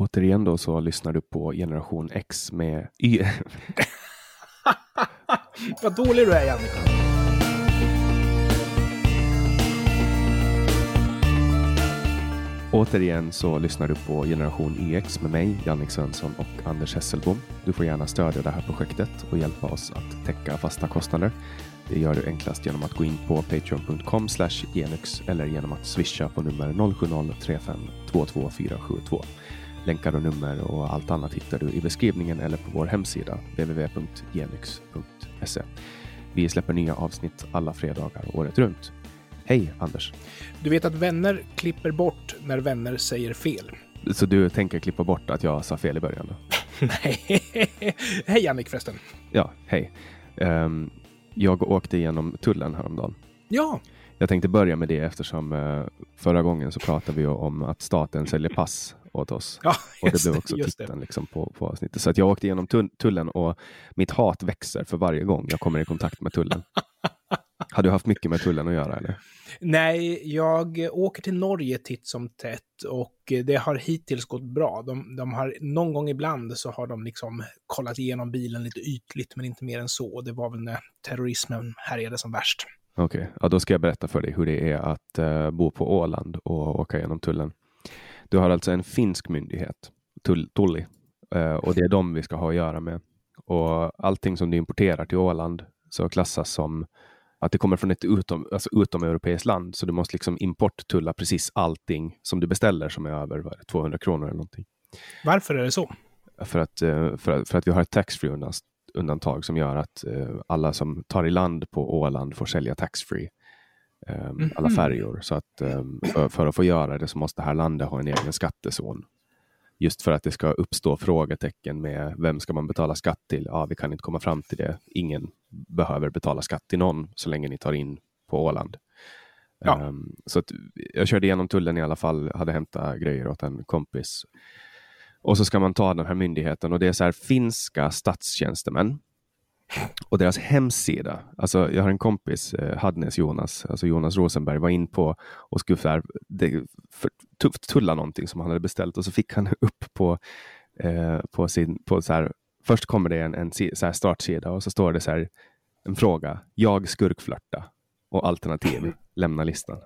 Återigen då så lyssnar du på Generation X med Y. Vad dålig du är, Jannica. Återigen så lyssnar du på Generation YX med mig, Jannik Svensson och Anders Hesselbom. Du får gärna stödja det här projektet och hjälpa oss att täcka fasta kostnader. Det gör du enklast genom att gå in på patreon.com genyx eller genom att swisha på nummer 070-35 22472. Länkar och nummer och allt annat hittar du i beskrivningen eller på vår hemsida www.genyx.se. Vi släpper nya avsnitt alla fredagar året runt. Hej Anders! Du vet att vänner klipper bort när vänner säger fel. Så du tänker klippa bort att jag sa fel i början? Då? Nej. Hej Jannik förresten. Ja, hej. Um, jag åkte igenom tullen häromdagen. Ja. Jag tänkte börja med det eftersom uh, förra gången så pratade vi om att staten säljer pass åt oss. Ja, och det blev också titeln liksom på, på avsnittet. Så att jag åkte igenom tullen och mitt hat växer för varje gång jag kommer i kontakt med tullen. Har du haft mycket med tullen att göra eller? Nej, jag åker till Norge titt som tätt och det har hittills gått bra. De, de, har, någon gång ibland så har de liksom kollat igenom bilen lite ytligt, men inte mer än så. Det var väl när terrorismen härjade som värst. Okej, okay. ja, då ska jag berätta för dig hur det är att uh, bo på Åland och åka genom tullen. Du har alltså en finsk myndighet, tull, Tulli, uh, och det är dem vi ska ha att göra med. Och allting som du importerar till Åland så klassas som att det kommer från ett utom, alltså utomeuropeiskt land. Så du måste liksom importtulla precis allting som du beställer som är över 200 kronor eller någonting. Varför är det så? För att, eh, för att, för att vi har ett taxfree undantag som gör att eh, alla som tar i land på Åland får sälja taxfree. Mm. Alla färjor. Så att ehm, för, för, att få göra det så måste det här landet ha en egen skattezon. Just för att det ska uppstå frågetecken med vem ska man betala skatt till? Ja, vi kan inte komma fram till det. Ingen behöver betala skatt till någon så länge ni tar in på Åland. Ja. Um, så att jag körde igenom tullen i alla fall, hade hämtat grejer åt en kompis. Och så ska man ta den här myndigheten och det är så här finska statstjänstemän och deras hemsida, alltså jag har en kompis, eh, Hadnes Jonas, alltså Jonas Rosenberg, var in på och skulle för, det, för, tulla någonting som han hade beställt och så fick han upp på, eh, på sin, på så här, först kommer det en, en så startsida och så står det så här, en fråga, jag skurkflörta och alternativ, lämna listan.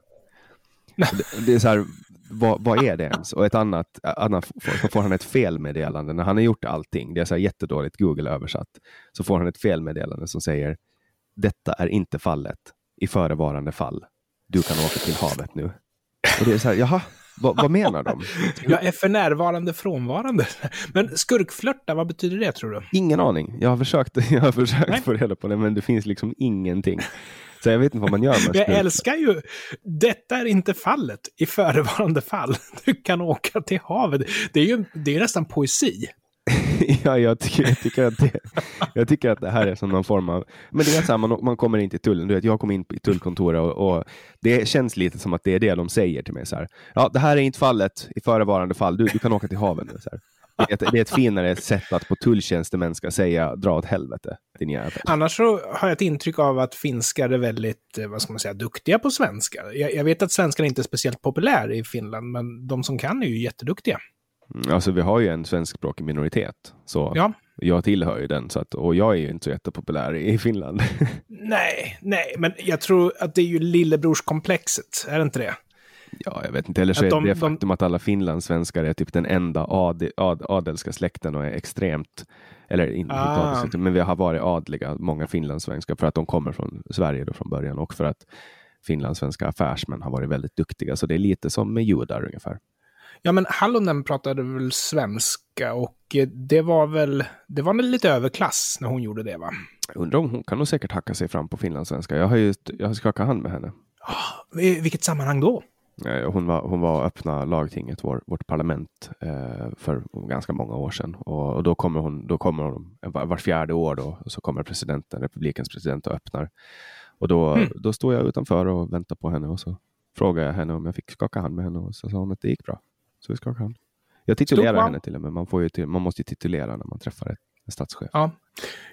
Det, det, är så här, vad, vad, är det ens? Och ett annat, annat så får han ett felmeddelande när han har gjort allting. Det är så här jättedåligt Google översatt. Så får han ett felmeddelande som säger detta är inte fallet i förevarande fall. Du kan åka till havet nu. Och det är så här, jaha, vad, vad menar de? Jag är för närvarande frånvarande. Men skurkflörta, vad betyder det tror du? Ingen aning. Jag har försökt, jag har försökt få reda på det, men det finns liksom ingenting. Så jag vet inte vad man gör Jag älskar ju, detta är inte fallet i förevarande fall. Du kan åka till havet. Det är ju det är nästan poesi. ja, jag tycker, jag, tycker att det, jag tycker att det här är som någon form av... Men det är så här, man, man kommer in till tullen. Du vet, jag kom in i tullkontoret och, och, det känns lite som att det är det de säger till mig. Så här. Ja, det här är inte fallet i förevarande fall. Du, du kan åka till havet nu. Så här. Det är, ett, det är ett finare sätt att på tulltjänstemän ska säga dra åt helvete. Din jävel. Annars så har jag ett intryck av att finskar är väldigt, eh, vad ska man säga, duktiga på svenska. Jag, jag vet att svenskan inte är speciellt populär i Finland, men de som kan är ju jätteduktiga. Mm, alltså vi har ju en svenskspråkig minoritet. Så ja. jag tillhör ju den, så att, och jag är ju inte så jättepopulär i Finland. nej, nej, men jag tror att det är ju lillebrorskomplexet, är det inte det? Ja, jag vet inte. Eller så är de, det faktum att alla finlandssvenskar är typ den enda ad, ad, adelska släkten och är extremt, eller inte ah. men vi har varit adliga, många finlandssvenskar, för att de kommer från Sverige då från början och för att finlandssvenska affärsmän har varit väldigt duktiga. Så det är lite som med judar ungefär. Ja, men Hallonen pratade väl svenska och det var väl, det var väl lite överklass när hon gjorde det, va? undrar om hon kan nog säkert hacka sig fram på finlandssvenska. Jag har ju jag har skakat hand med henne. Oh, I vilket sammanhang då? Hon var, hon var öppna lagtinget, vår, vårt parlament, eh, för ganska många år sedan. Och, då kommer hon, då kommer hon var, fjärde år då, så kommer presidenten, republikens president och öppnar. Och då, mm. då står jag utanför och väntar på henne och så frågar jag henne om jag fick skaka hand med henne och så sa hon att det gick bra. Så vi skakade hand. Jag titulerar henne till och med. Man, får ju till, man måste ju titulera när man träffar ett, en statschef. Ja,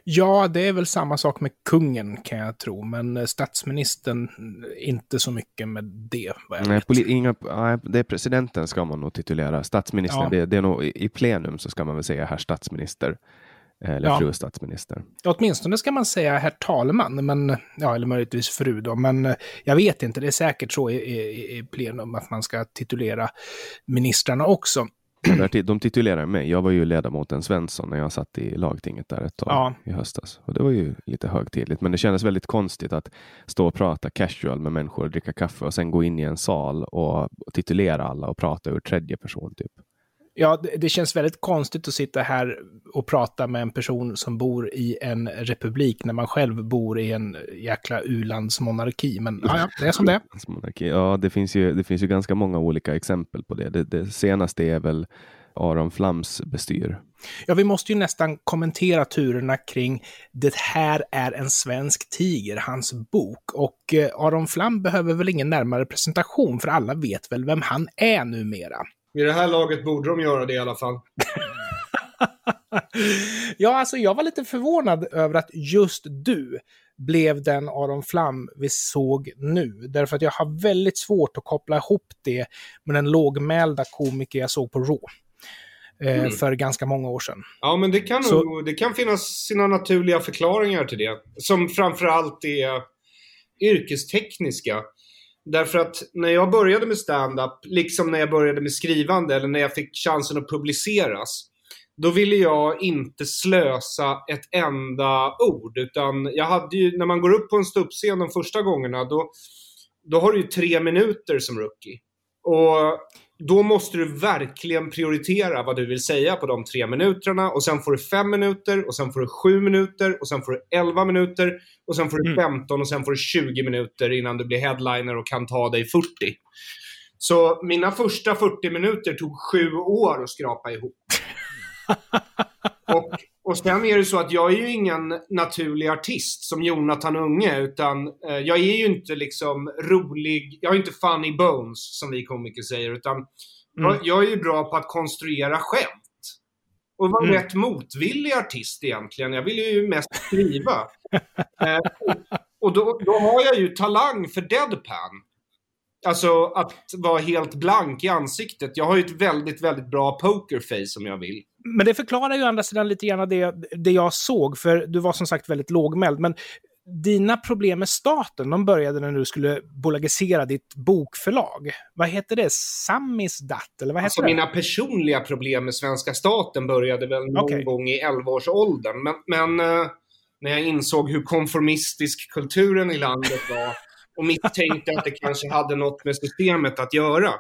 Ja, det är väl samma sak med kungen kan jag tro, men statsministern inte så mycket med det. Nej, inga, det är presidenten ska man nog titulera. Statsministern, ja. det, det, är nog i plenum så ska man väl säga herr statsminister. Eller ja. fru statsminister. Åtminstone ska man säga herr talman, men, ja, eller möjligtvis fru då. Men eh, jag vet inte, det är säkert så i, i, i plenum att man ska titulera ministrarna också. De titulerar mig. Jag var ju ledamoten Svensson när jag satt i lagtinget där ett tag ja. i höstas. Och det var ju lite högtidligt, men det kändes väldigt konstigt att stå och prata casual med människor, dricka kaffe och sen gå in i en sal och titulera alla och prata ur tredje person. typ. Ja, det, det, känns väldigt konstigt att sitta här och prata med en person som bor i en republik när man själv bor i en jäkla ulandsmonarki. Men ja, ja, det är som det är. Ja, det finns, ju, det finns ju ganska många olika exempel på det. Det, det senaste är väl Aron Flams bestyr. Ja, vi måste ju nästan kommentera turerna kring Det här är en svensk tiger, hans bok. Och eh, Aron Flam behöver väl ingen närmare presentation, för alla vet väl vem han är numera. Vid det här laget borde de göra det i alla fall. ja, alltså jag var lite förvånad över att just du blev den Aron Flam vi såg nu. Därför att jag har väldigt svårt att koppla ihop det med den lågmälda komiker jag såg på Raw. Eh, mm. För ganska många år sedan. Ja, men det kan, Så... det kan finnas sina naturliga förklaringar till det. Som framförallt är yrkestekniska. Därför att när jag började med stand-up, liksom när jag började med skrivande eller när jag fick chansen att publiceras, då ville jag inte slösa ett enda ord. Utan jag hade ju, när man går upp på en ståuppscen de första gångerna, då, då har du ju tre minuter som rookie. Och då måste du verkligen prioritera vad du vill säga på de tre minuterna. Och sen får du fem minuter, och sen får du sju minuter, och sen får du elva minuter, och sen får du mm. 15 och sen får du 20 minuter innan du blir headliner och kan ta dig 40. Så mina första 40 minuter tog sju år att skrapa ihop. och, och sen är det så att jag är ju ingen naturlig artist som Jonathan Unge, utan eh, jag är ju inte liksom rolig, jag är inte funny bones som vi komiker säger, utan mm. jag, jag, är ju bra på att konstruera skämt. Och var mm. rätt motvillig artist egentligen. Jag vill ju mest skriva. eh, och då, då har jag ju talang för deadpan. Alltså att vara helt blank i ansiktet. Jag har ju ett väldigt, väldigt bra pokerface om jag vill. Men det förklarar ju andra sidan lite grann det, det jag såg, för du var som sagt väldigt lågmäld. Men dina problem med staten, de började när du skulle bolagisera ditt bokförlag. Vad heter det? Samizdat? Eller vad heter alltså, det? Mina personliga problem med svenska staten började väl någon okay. gång i 11-årsåldern. Men, men uh, när jag insåg hur konformistisk kulturen i landet var och misstänkte att det kanske hade något med systemet att göra.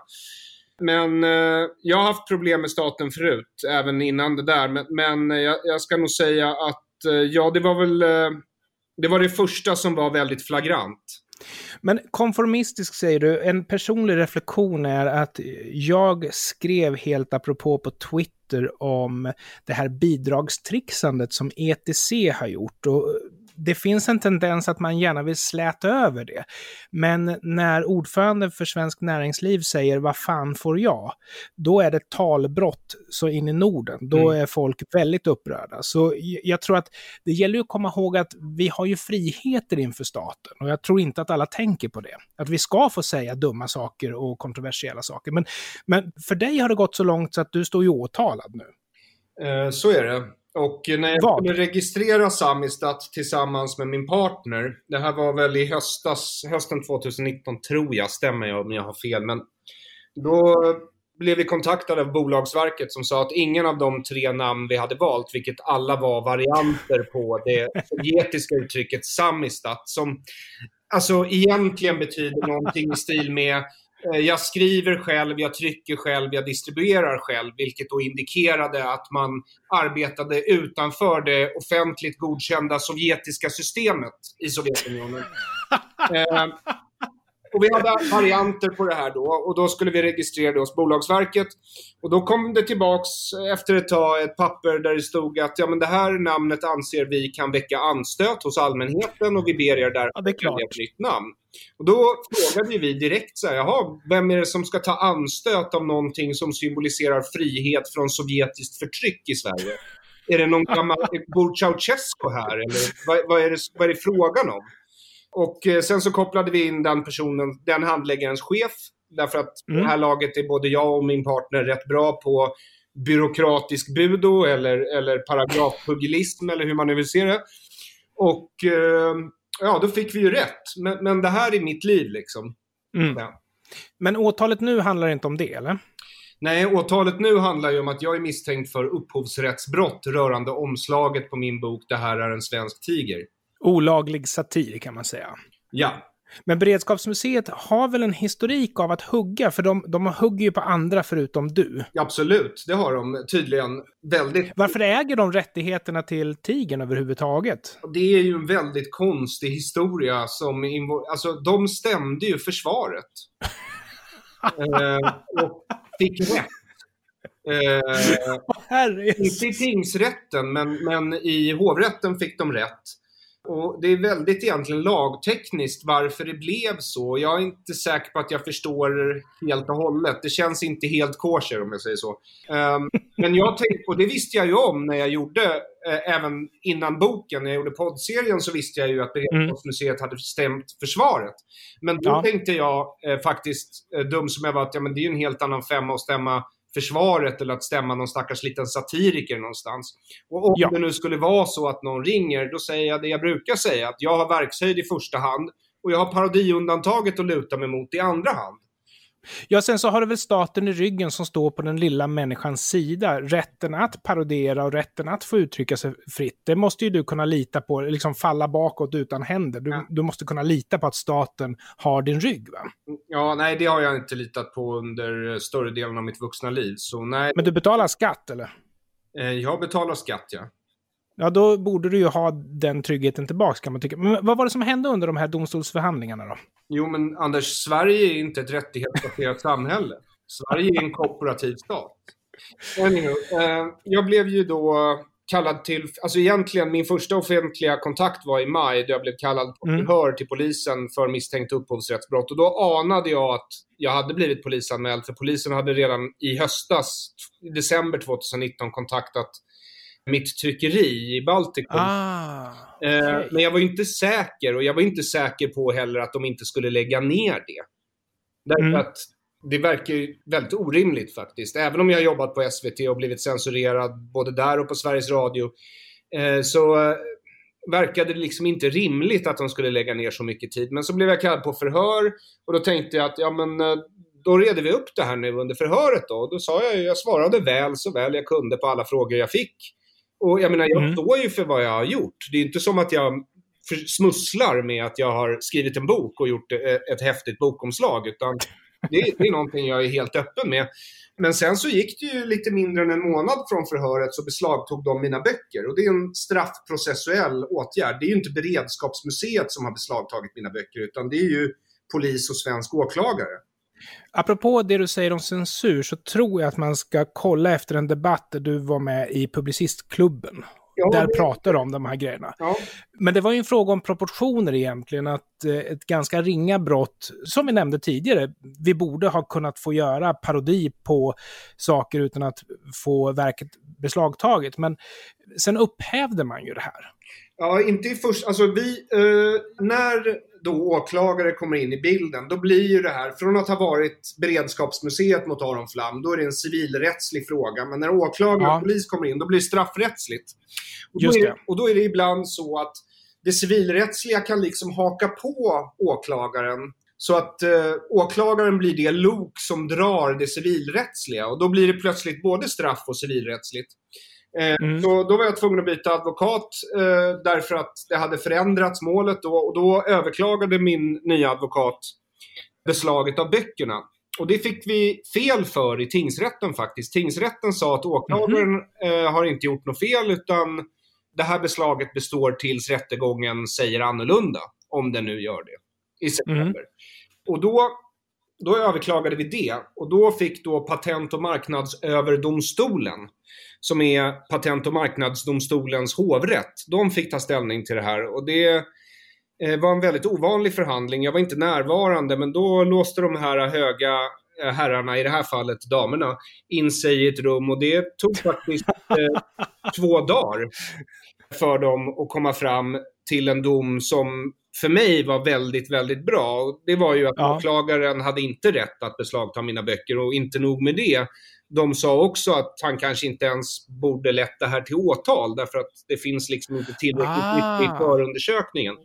Men eh, jag har haft problem med staten förut, även innan det där. Men, men eh, jag, jag, ska nog säga att, eh, ja, det var väl eh, det var det första som var väldigt flagrant. Men konformistisk säger du, en personlig reflektion är att jag skrev helt apropå på Twitter om det här bidragstrixandet som ETC har gjort. Och det finns en tendens att man gärna vill släta över det. Men när ordföranden för Svensk Näringsliv säger vad fan får jag? Då är det talbrott så in i Norden. Då mm. är folk väldigt upprörda. Så jag tror att det gäller att komma ihåg att vi har ju friheter inför staten och jag tror inte att alla tänker på det. Att vi ska få säga dumma saker och kontroversiella saker. Men, men för dig har det gått så långt så att du står ju åtalad nu. Eh, så är det. Och när jag Vad? skulle registrera Samistat tillsammans med min partner, det här var väl i höstas, hösten 2019 tror jag, stämmer jag om jag har fel, men då blev vi kontaktade av Bolagsverket som sa att ingen av de tre namn vi hade valt, vilket alla var varianter på det sovjetiska uttrycket Samistat, som alltså egentligen betyder någonting i stil med jag skriver själv, jag trycker själv, jag distribuerar själv, vilket då indikerade att man arbetade utanför det offentligt godkända sovjetiska systemet i Sovjetunionen. och vi hade varianter på det här då och då skulle vi registrera det hos Bolagsverket. Och då kom det tillbaks efter ett tag ett papper där det stod att ja, men det här namnet anser vi kan väcka anstöt hos allmänheten och vi ber er därför ja, välja ett nytt namn. Och då frågade vi direkt så här, jaha, vem är det som ska ta anstöt av någonting som symboliserar frihet från sovjetiskt förtryck i Sverige? är det någon gammal Bor Ceausescu här? Eller vad, vad, är det, vad är det frågan om? Och eh, sen så kopplade vi in den personen, den handläggarens chef. Därför att mm. det här laget är både jag och min partner rätt bra på byråkratisk budo eller, eller paragrafpugilism eller hur man nu vill se det. Och eh, ja, då fick vi ju rätt. Men, men det här är mitt liv liksom. Mm. Ja. Men åtalet nu handlar inte om det, eller? Nej, åtalet nu handlar ju om att jag är misstänkt för upphovsrättsbrott rörande omslaget på min bok Det här är en svensk tiger. Olaglig satir kan man säga. Ja. Men Beredskapsmuseet har väl en historik av att hugga, för de, de hugger ju på andra förutom du. Absolut, det har de tydligen väldigt. Varför äger de rättigheterna till tigern överhuvudtaget? Det är ju en väldigt konstig historia som... Alltså, de stämde ju försvaret. eh, och fick rätt. Eh, inte i tingsrätten, men, men i hovrätten fick de rätt. Och det är väldigt egentligen lagtekniskt varför det blev så. Jag är inte säker på att jag förstår helt och hållet. Det känns inte helt kosher om jag säger så. Um, men jag tänkte, och det visste jag ju om när jag gjorde, eh, även innan boken, när jag gjorde poddserien så visste jag ju att Beredskapsmuseet mm. hade stämt försvaret. Men då ja. tänkte jag eh, faktiskt, eh, dum som jag var, att ja, men det är ju en helt annan femma att stämma försvaret eller att stämma någon stackars liten satiriker någonstans. Och om ja. det nu skulle vara så att någon ringer, då säger jag det jag brukar säga, att jag har verkshöjd i första hand och jag har parodiundantaget att luta mig mot i andra hand. Ja, sen så har du väl staten i ryggen som står på den lilla människans sida. Rätten att parodera och rätten att få uttrycka sig fritt. Det måste ju du kunna lita på, liksom falla bakåt utan händer. Du, ja. du måste kunna lita på att staten har din rygg, va? Ja, nej, det har jag inte litat på under större delen av mitt vuxna liv. Så nej. Men du betalar skatt, eller? Eh, jag betalar skatt, ja. Ja, då borde du ju ha den tryggheten tillbaka kan man tycka. Men vad var det som hände under de här domstolsförhandlingarna då? Jo, men Anders, Sverige är inte ett rättighetsbaserat samhälle. Sverige är en kooperativ stat. Anyway, eh, jag blev ju då kallad till, alltså egentligen min första offentliga kontakt var i maj då jag blev kallad på mm. förhör till polisen för misstänkt upphovsrättsbrott. Och då anade jag att jag hade blivit polisanmäld för polisen hade redan i höstas, i december 2019, kontaktat mitt tryckeri i Baltikum. Ah, okay. eh, men jag var inte säker och jag var inte säker på heller att de inte skulle lägga ner det. Därför mm. att det verkar ju väldigt orimligt faktiskt. Även om jag jobbat på SVT och blivit censurerad både där och på Sveriges Radio eh, så eh, verkade det liksom inte rimligt att de skulle lägga ner så mycket tid. Men så blev jag kallad på förhör och då tänkte jag att ja men då reder vi upp det här nu under förhöret då. Då sa jag, jag svarade väl så väl jag kunde på alla frågor jag fick. Och jag menar, jag mm. står ju för vad jag har gjort. Det är inte som att jag smusslar med att jag har skrivit en bok och gjort ett häftigt bokomslag, utan det, det är någonting jag är helt öppen med. Men sen så gick det ju lite mindre än en månad från förhöret så beslagtog de mina böcker. Och det är en straffprocessuell åtgärd. Det är ju inte Beredskapsmuseet som har beslagtagit mina böcker, utan det är ju polis och svensk åklagare. Apropå det du säger om censur så tror jag att man ska kolla efter en debatt där du var med i Publicistklubben. Ja, där det... pratar om de här grejerna. Ja. Men det var ju en fråga om proportioner egentligen, att eh, ett ganska ringa brott, som vi nämnde tidigare, vi borde ha kunnat få göra parodi på saker utan att få verket beslagtaget. Men sen upphävde man ju det här. Ja, inte i första... Alltså vi... Eh, när då åklagare kommer in i bilden, då blir ju det här, från att ha varit beredskapsmuseet mot Aron Flam, då är det en civilrättslig fråga. Men när åklagare ja. och polis kommer in, då blir det straffrättsligt. Och då, är, och då är det ibland så att det civilrättsliga kan liksom haka på åklagaren så att eh, åklagaren blir det lok som drar det civilrättsliga och då blir det plötsligt både straff och civilrättsligt. Eh, mm. Så då var jag tvungen att byta advokat eh, därför att det hade förändrats målet då, och då överklagade min nya advokat beslaget av böckerna. Och det fick vi fel för i tingsrätten faktiskt. Tingsrätten sa att åklagaren mm. har inte gjort något fel utan det här beslaget består tills rättegången säger annorlunda. Om den nu gör det. I september. Mm. Och då då överklagade vi det och då fick då Patent och marknadsöverdomstolen, som är Patent och marknadsdomstolens hovrätt, de fick ta ställning till det här. Och det eh, var en väldigt ovanlig förhandling. Jag var inte närvarande, men då låste de här höga eh, herrarna, i det här fallet damerna, in sig i ett rum och det tog faktiskt eh, två dagar för dem att komma fram till en dom som för mig var väldigt, väldigt bra. Det var ju att ja. åklagaren hade inte rätt att beslagta mina böcker och inte nog med det. De sa också att han kanske inte ens borde lett det här till åtal därför att det finns liksom inte tillräckligt ah. mycket i förundersökningen.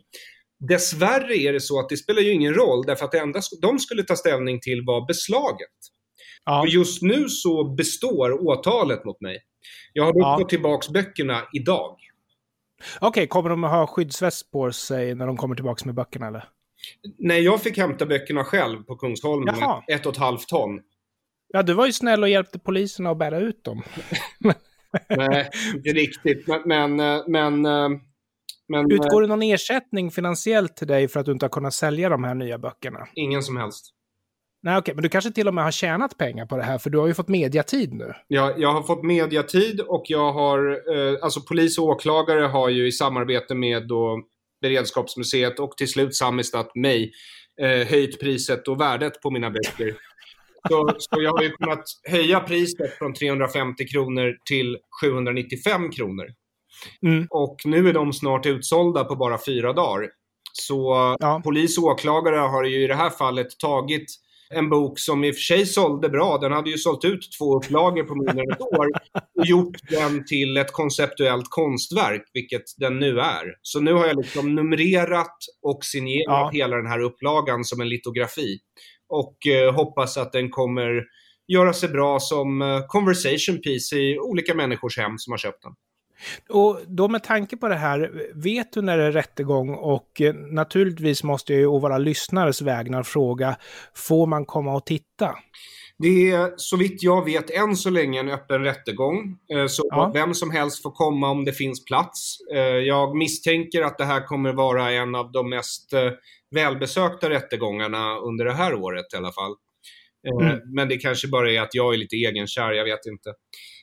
Dessvärre är det så att det spelar ju ingen roll därför att det enda de skulle ta ställning till var beslaget. Ja. Och just nu så består åtalet mot mig. Jag har ja. fått tillbaka böckerna idag. Okej, okay, kommer de att ha skyddsväst på sig när de kommer tillbaka med böckerna eller? Nej, jag fick hämta böckerna själv på Kungsholmen med ett och ett halvt ton. Ja, du var ju snäll och hjälpte polisen att bära ut dem. Nej, inte riktigt. Men, men, men, men, Utgår det någon ersättning finansiellt till dig för att du inte har kunnat sälja de här nya böckerna? Ingen som helst. Nej, okej, men du kanske till och med har tjänat pengar på det här, för du har ju fått mediatid nu. Ja, jag har fått mediatid och jag har, eh, alltså polis och åklagare har ju i samarbete med då Beredskapsmuseet och till slut Samistat mig eh, höjt priset och värdet på mina böcker. Så, så jag har ju kunnat höja priset från 350 kronor till 795 kronor. Mm. Och nu är de snart utsålda på bara fyra dagar. Så ja. polis och åklagare har ju i det här fallet tagit en bok som i och för sig sålde bra. Den hade ju sålt ut två upplagor på mindre än ett år och gjort den till ett konceptuellt konstverk, vilket den nu är. Så nu har jag liksom numrerat och signerat ja. hela den här upplagan som en litografi. Och eh, hoppas att den kommer göra sig bra som eh, conversation piece i olika människors hem som har köpt den. Och då med tanke på det här, vet du när det är rättegång och eh, naturligtvis måste jag ju å våra lyssnares vägnar fråga, får man komma och titta? Det är så vitt jag vet än så länge en öppen rättegång. Eh, så ja. vem som helst får komma om det finns plats. Eh, jag misstänker att det här kommer vara en av de mest välbesökta rättegångarna under det här året i alla fall. Mm. Men det kanske bara är att jag är lite egenkär, jag vet inte.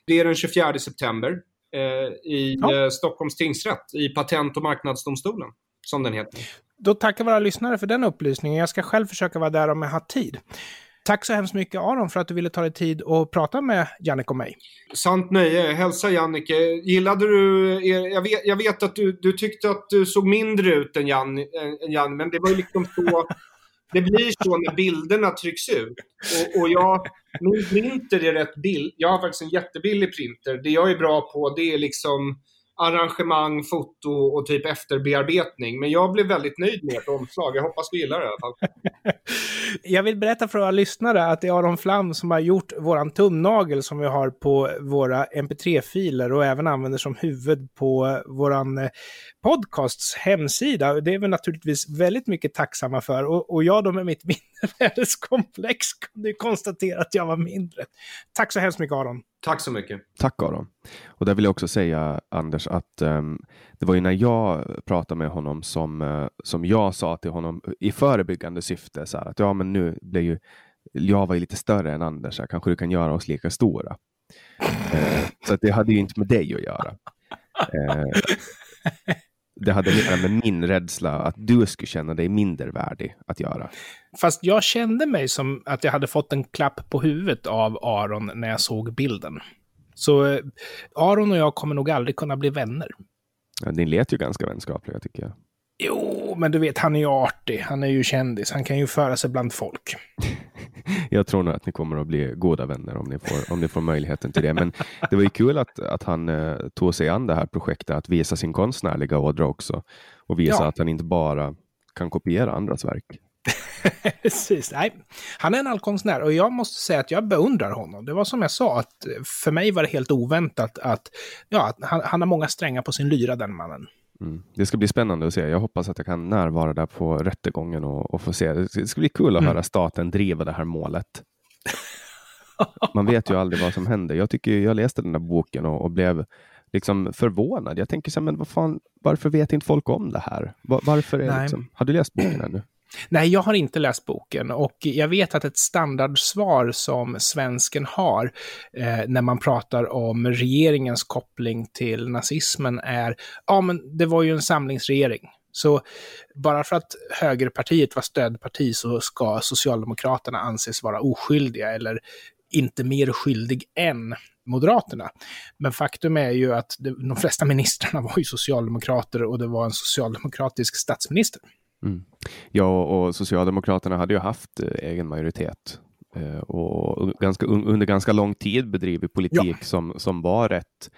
Det är den 24 september. Eh, i ja. Eh, Stockholms tingsrätt, i Patent och marknadsdomstolen, som den heter. Då tackar våra lyssnare för den upplysningen. Jag ska själv försöka vara där om jag har tid. Tack så hemskt mycket Aron för att du ville ta dig tid och prata med Jannik och mig. Sant nöje. Hälsa Jannike. Gillade du, jag vet, jag vet att du, du tyckte att du såg mindre ut än Jan, än Jan men det var ju liksom så det blir så när bilderna trycks ut. Och, och jag, min printer är rätt billig. Jag har faktiskt en jättebillig printer. Det jag är bra på det är liksom arrangemang, foto och typ efterbearbetning. Men jag blev väldigt nöjd med ett omslag. Jag hoppas du gillar det i alla fall. jag vill berätta för våra lyssnare att det är Aron Flam som har gjort våran tumnagel som vi har på våra mp3-filer och även använder som huvud på våran eh, podcasts hemsida. Det är vi naturligtvis väldigt mycket tacksamma för. Och, och jag då med mitt mindervärdeskomplex kunde konstatera att jag var mindre. Tack så hemskt mycket Aron. Tack så mycket. Tack Aron. Och där vill jag också säga Anders att um, det var ju när jag pratade med honom som, uh, som jag sa till honom i förebyggande syfte så här, att ja, men nu blir ju jag var ju lite större än Anders, här, kanske du kan göra oss lika stora. Uh, så att det hade ju inte med dig att göra. Uh, det hade mer med min rädsla att du skulle känna dig mindervärdig att göra. Fast jag kände mig som att jag hade fått en klapp på huvudet av Aron när jag såg bilden. Så eh, Aron och jag kommer nog aldrig kunna bli vänner. Ja, ni lät ju ganska vänskapliga tycker jag. Jo, men du vet, han är ju artig. Han är ju kändis. Han kan ju föra sig bland folk. jag tror nog att ni kommer att bli goda vänner om ni får, om ni får möjligheten till det. Men det var ju kul att, att han eh, tog sig an det här projektet, att visa sin konstnärliga ådra också. Och visa ja. att han inte bara kan kopiera andras verk. Precis. Nej, han är en allkonstnär och jag måste säga att jag beundrar honom. Det var som jag sa, att för mig var det helt oväntat att, ja, han, han har många strängar på sin lyra, den mannen. Mm. Det ska bli spännande att se. Jag hoppas att jag kan närvara där på rättegången och, och få se. Det ska bli kul att mm. höra staten driva det här målet. Man vet ju aldrig vad som händer. Jag tycker jag läste den där boken och, och blev liksom förvånad. Jag tänker så här, men vad fan, varför vet inte folk om det här? Var, varför är liksom, har du läst boken ännu? Nej, jag har inte läst boken och jag vet att ett standardsvar som svensken har eh, när man pratar om regeringens koppling till nazismen är ja, men det var ju en samlingsregering. Så bara för att högerpartiet var stödparti så ska Socialdemokraterna anses vara oskyldiga eller inte mer skyldig än Moderaterna. Men faktum är ju att de flesta ministrarna var ju socialdemokrater och det var en socialdemokratisk statsminister. Mm. Ja, och Socialdemokraterna hade ju haft eh, egen majoritet eh, och ganska, under ganska lång tid bedrivit politik ja. som, som var rätt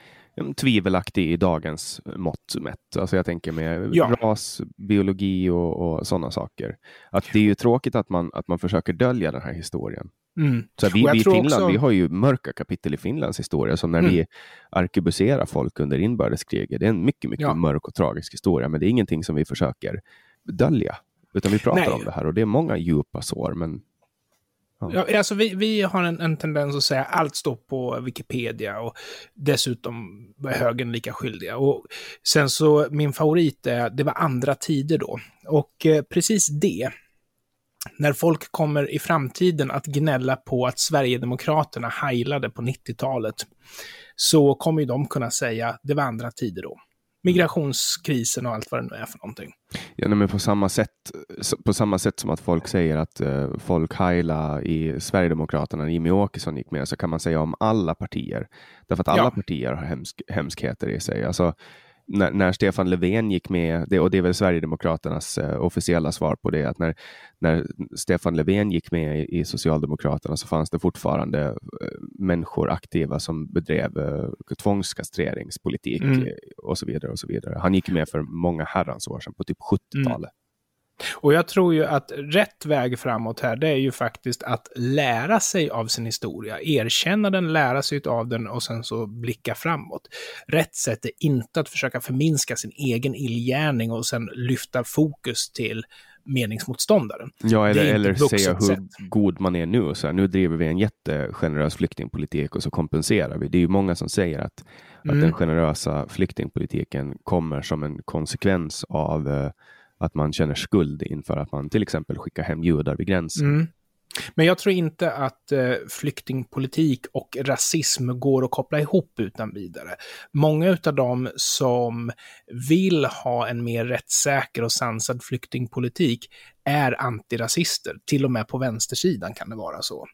tvivelaktig i dagens mått mätt. Alltså jag tänker med ja. ras, biologi och, och sådana saker. Att det är ju tråkigt att man, att man försöker dölja den här historien. Mm. Så vi, vi i Finland, också... vi har ju mörka kapitel i Finlands historia, som när mm. vi arkebuserar folk under inbördeskriget. Det är en mycket, mycket ja. mörk och tragisk historia, men det är ingenting som vi försöker dölja, utan vi pratar Nej. om det här och det är många djupa sår, men Ja. alltså vi, vi har en, en, tendens att säga allt står på Wikipedia och dessutom är högern lika skyldiga. Och sen så, min favorit är, det var andra tider då. Och eh, precis det, när folk kommer i framtiden att gnälla på att Sverigedemokraterna heilade på 90-talet, så kommer ju de kunna säga det var andra tider då migrationskrisen och allt vad det nu är för någonting. Ja, men på samma sätt, på samma sätt som att folk säger att uh, folk heila i Sverigedemokraterna när Jimmy Åkesson gick med, så kan man säga om alla partier. Därför att alla ja. partier har hemsk, hemskheter i sig. Alltså, när, när, Stefan Löfven gick med, det, och det är väl Sverigedemokraternas eh, officiella svar på det, att när, när Stefan Löfven gick med i, i Socialdemokraterna så fanns det fortfarande eh, människor aktiva som bedrev eh, tvångskastreringspolitik mm. och så vidare. och så vidare. Han gick med för många herrans år sedan, på typ 70-talet. Mm. Och jag tror ju att rätt väg framåt här, det är ju faktiskt att lära sig av sin historia, erkänna den, lära sig av den och sen så blicka framåt. Rätt sätt är inte att försöka förminska sin egen illgärning och sen lyfta fokus till meningsmotståndaren. Ja, eller, eller säga hur sätt. god man är nu. Så här, nu driver vi en jättegenerös flyktingpolitik och så kompenserar vi. Det är ju många som säger att, mm. att den generösa flyktingpolitiken kommer som en konsekvens av uh, att man känner skuld inför att man till exempel skickar hem judar vid gränsen. Mm. Men jag tror inte att eh, flyktingpolitik och rasism går att koppla ihop utan vidare. Många av dem som vill ha en mer rättssäker och sansad flyktingpolitik är antirasister. Till och med på vänstersidan kan det vara så.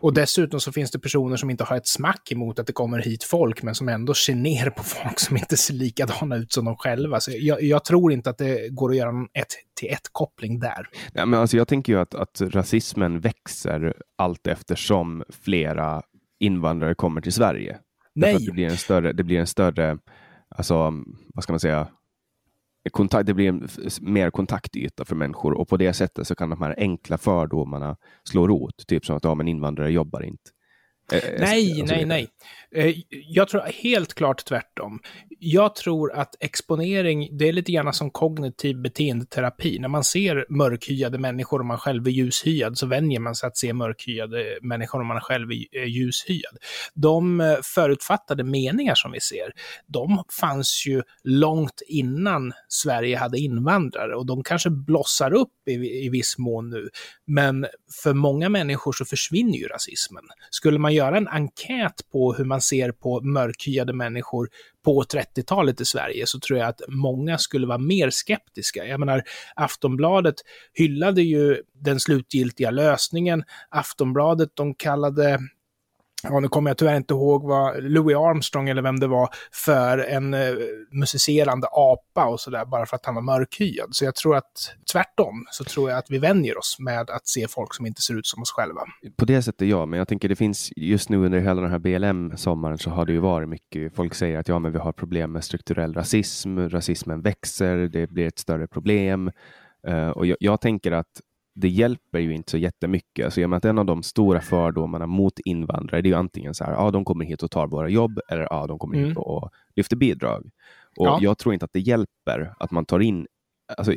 Och dessutom så finns det personer som inte har ett smack emot att det kommer hit folk, men som ändå ser ner på folk som inte ser likadana ut som de själva. Så jag, jag tror inte att det går att göra en ett till ett koppling där. Ja, men alltså jag tänker ju att, att rasismen växer allt eftersom flera invandrare kommer till Sverige. Nej! Det blir en större, det blir en större alltså, vad ska man säga, kontakt, det blir en mer kontaktyta för människor och på det sättet så kan de här enkla fördomarna slå rot. Typ som att ja, men invandrare jobbar inte. Eh, eh, nej, nej, nej. Eh, jag tror helt klart tvärtom. Jag tror att exponering, det är lite grann som kognitiv beteendeterapi. När man ser mörkhyade människor och man själv är ljushyad så vänjer man sig att se mörkhyade människor om man själv är ljushyad. De förutfattade meningar som vi ser, de fanns ju långt innan Sverige hade invandrare och de kanske blossar upp i, i viss mån nu. Men för många människor så försvinner ju rasismen. Skulle man göra en enkät på hur man ser på mörkhyade människor på 30-talet i Sverige så tror jag att många skulle vara mer skeptiska. Jag menar, Aftonbladet hyllade ju den slutgiltiga lösningen. Aftonbladet, de kallade ja, nu kommer jag tyvärr inte ihåg vad Louis Armstrong eller vem det var, för en eh, musicerande apa och sådär, bara för att han var mörkhyad. Så jag tror att tvärtom, så tror jag att vi vänjer oss med att se folk som inte ser ut som oss själva. På det sättet ja, men jag tänker det finns just nu under hela den här BLM-sommaren så har det ju varit mycket, folk säger att ja, men vi har problem med strukturell rasism, rasismen växer, det blir ett större problem. Uh, och jag, jag tänker att det hjälper ju inte så jättemycket. Alltså, jag menar att en av de stora fördomarna mot invandrare, det är ju antingen så här, ja, de kommer hit och tar våra jobb, eller ja, de kommer mm. hit och lyfter bidrag. Och ja. jag tror inte att det hjälper att man tar in, alltså,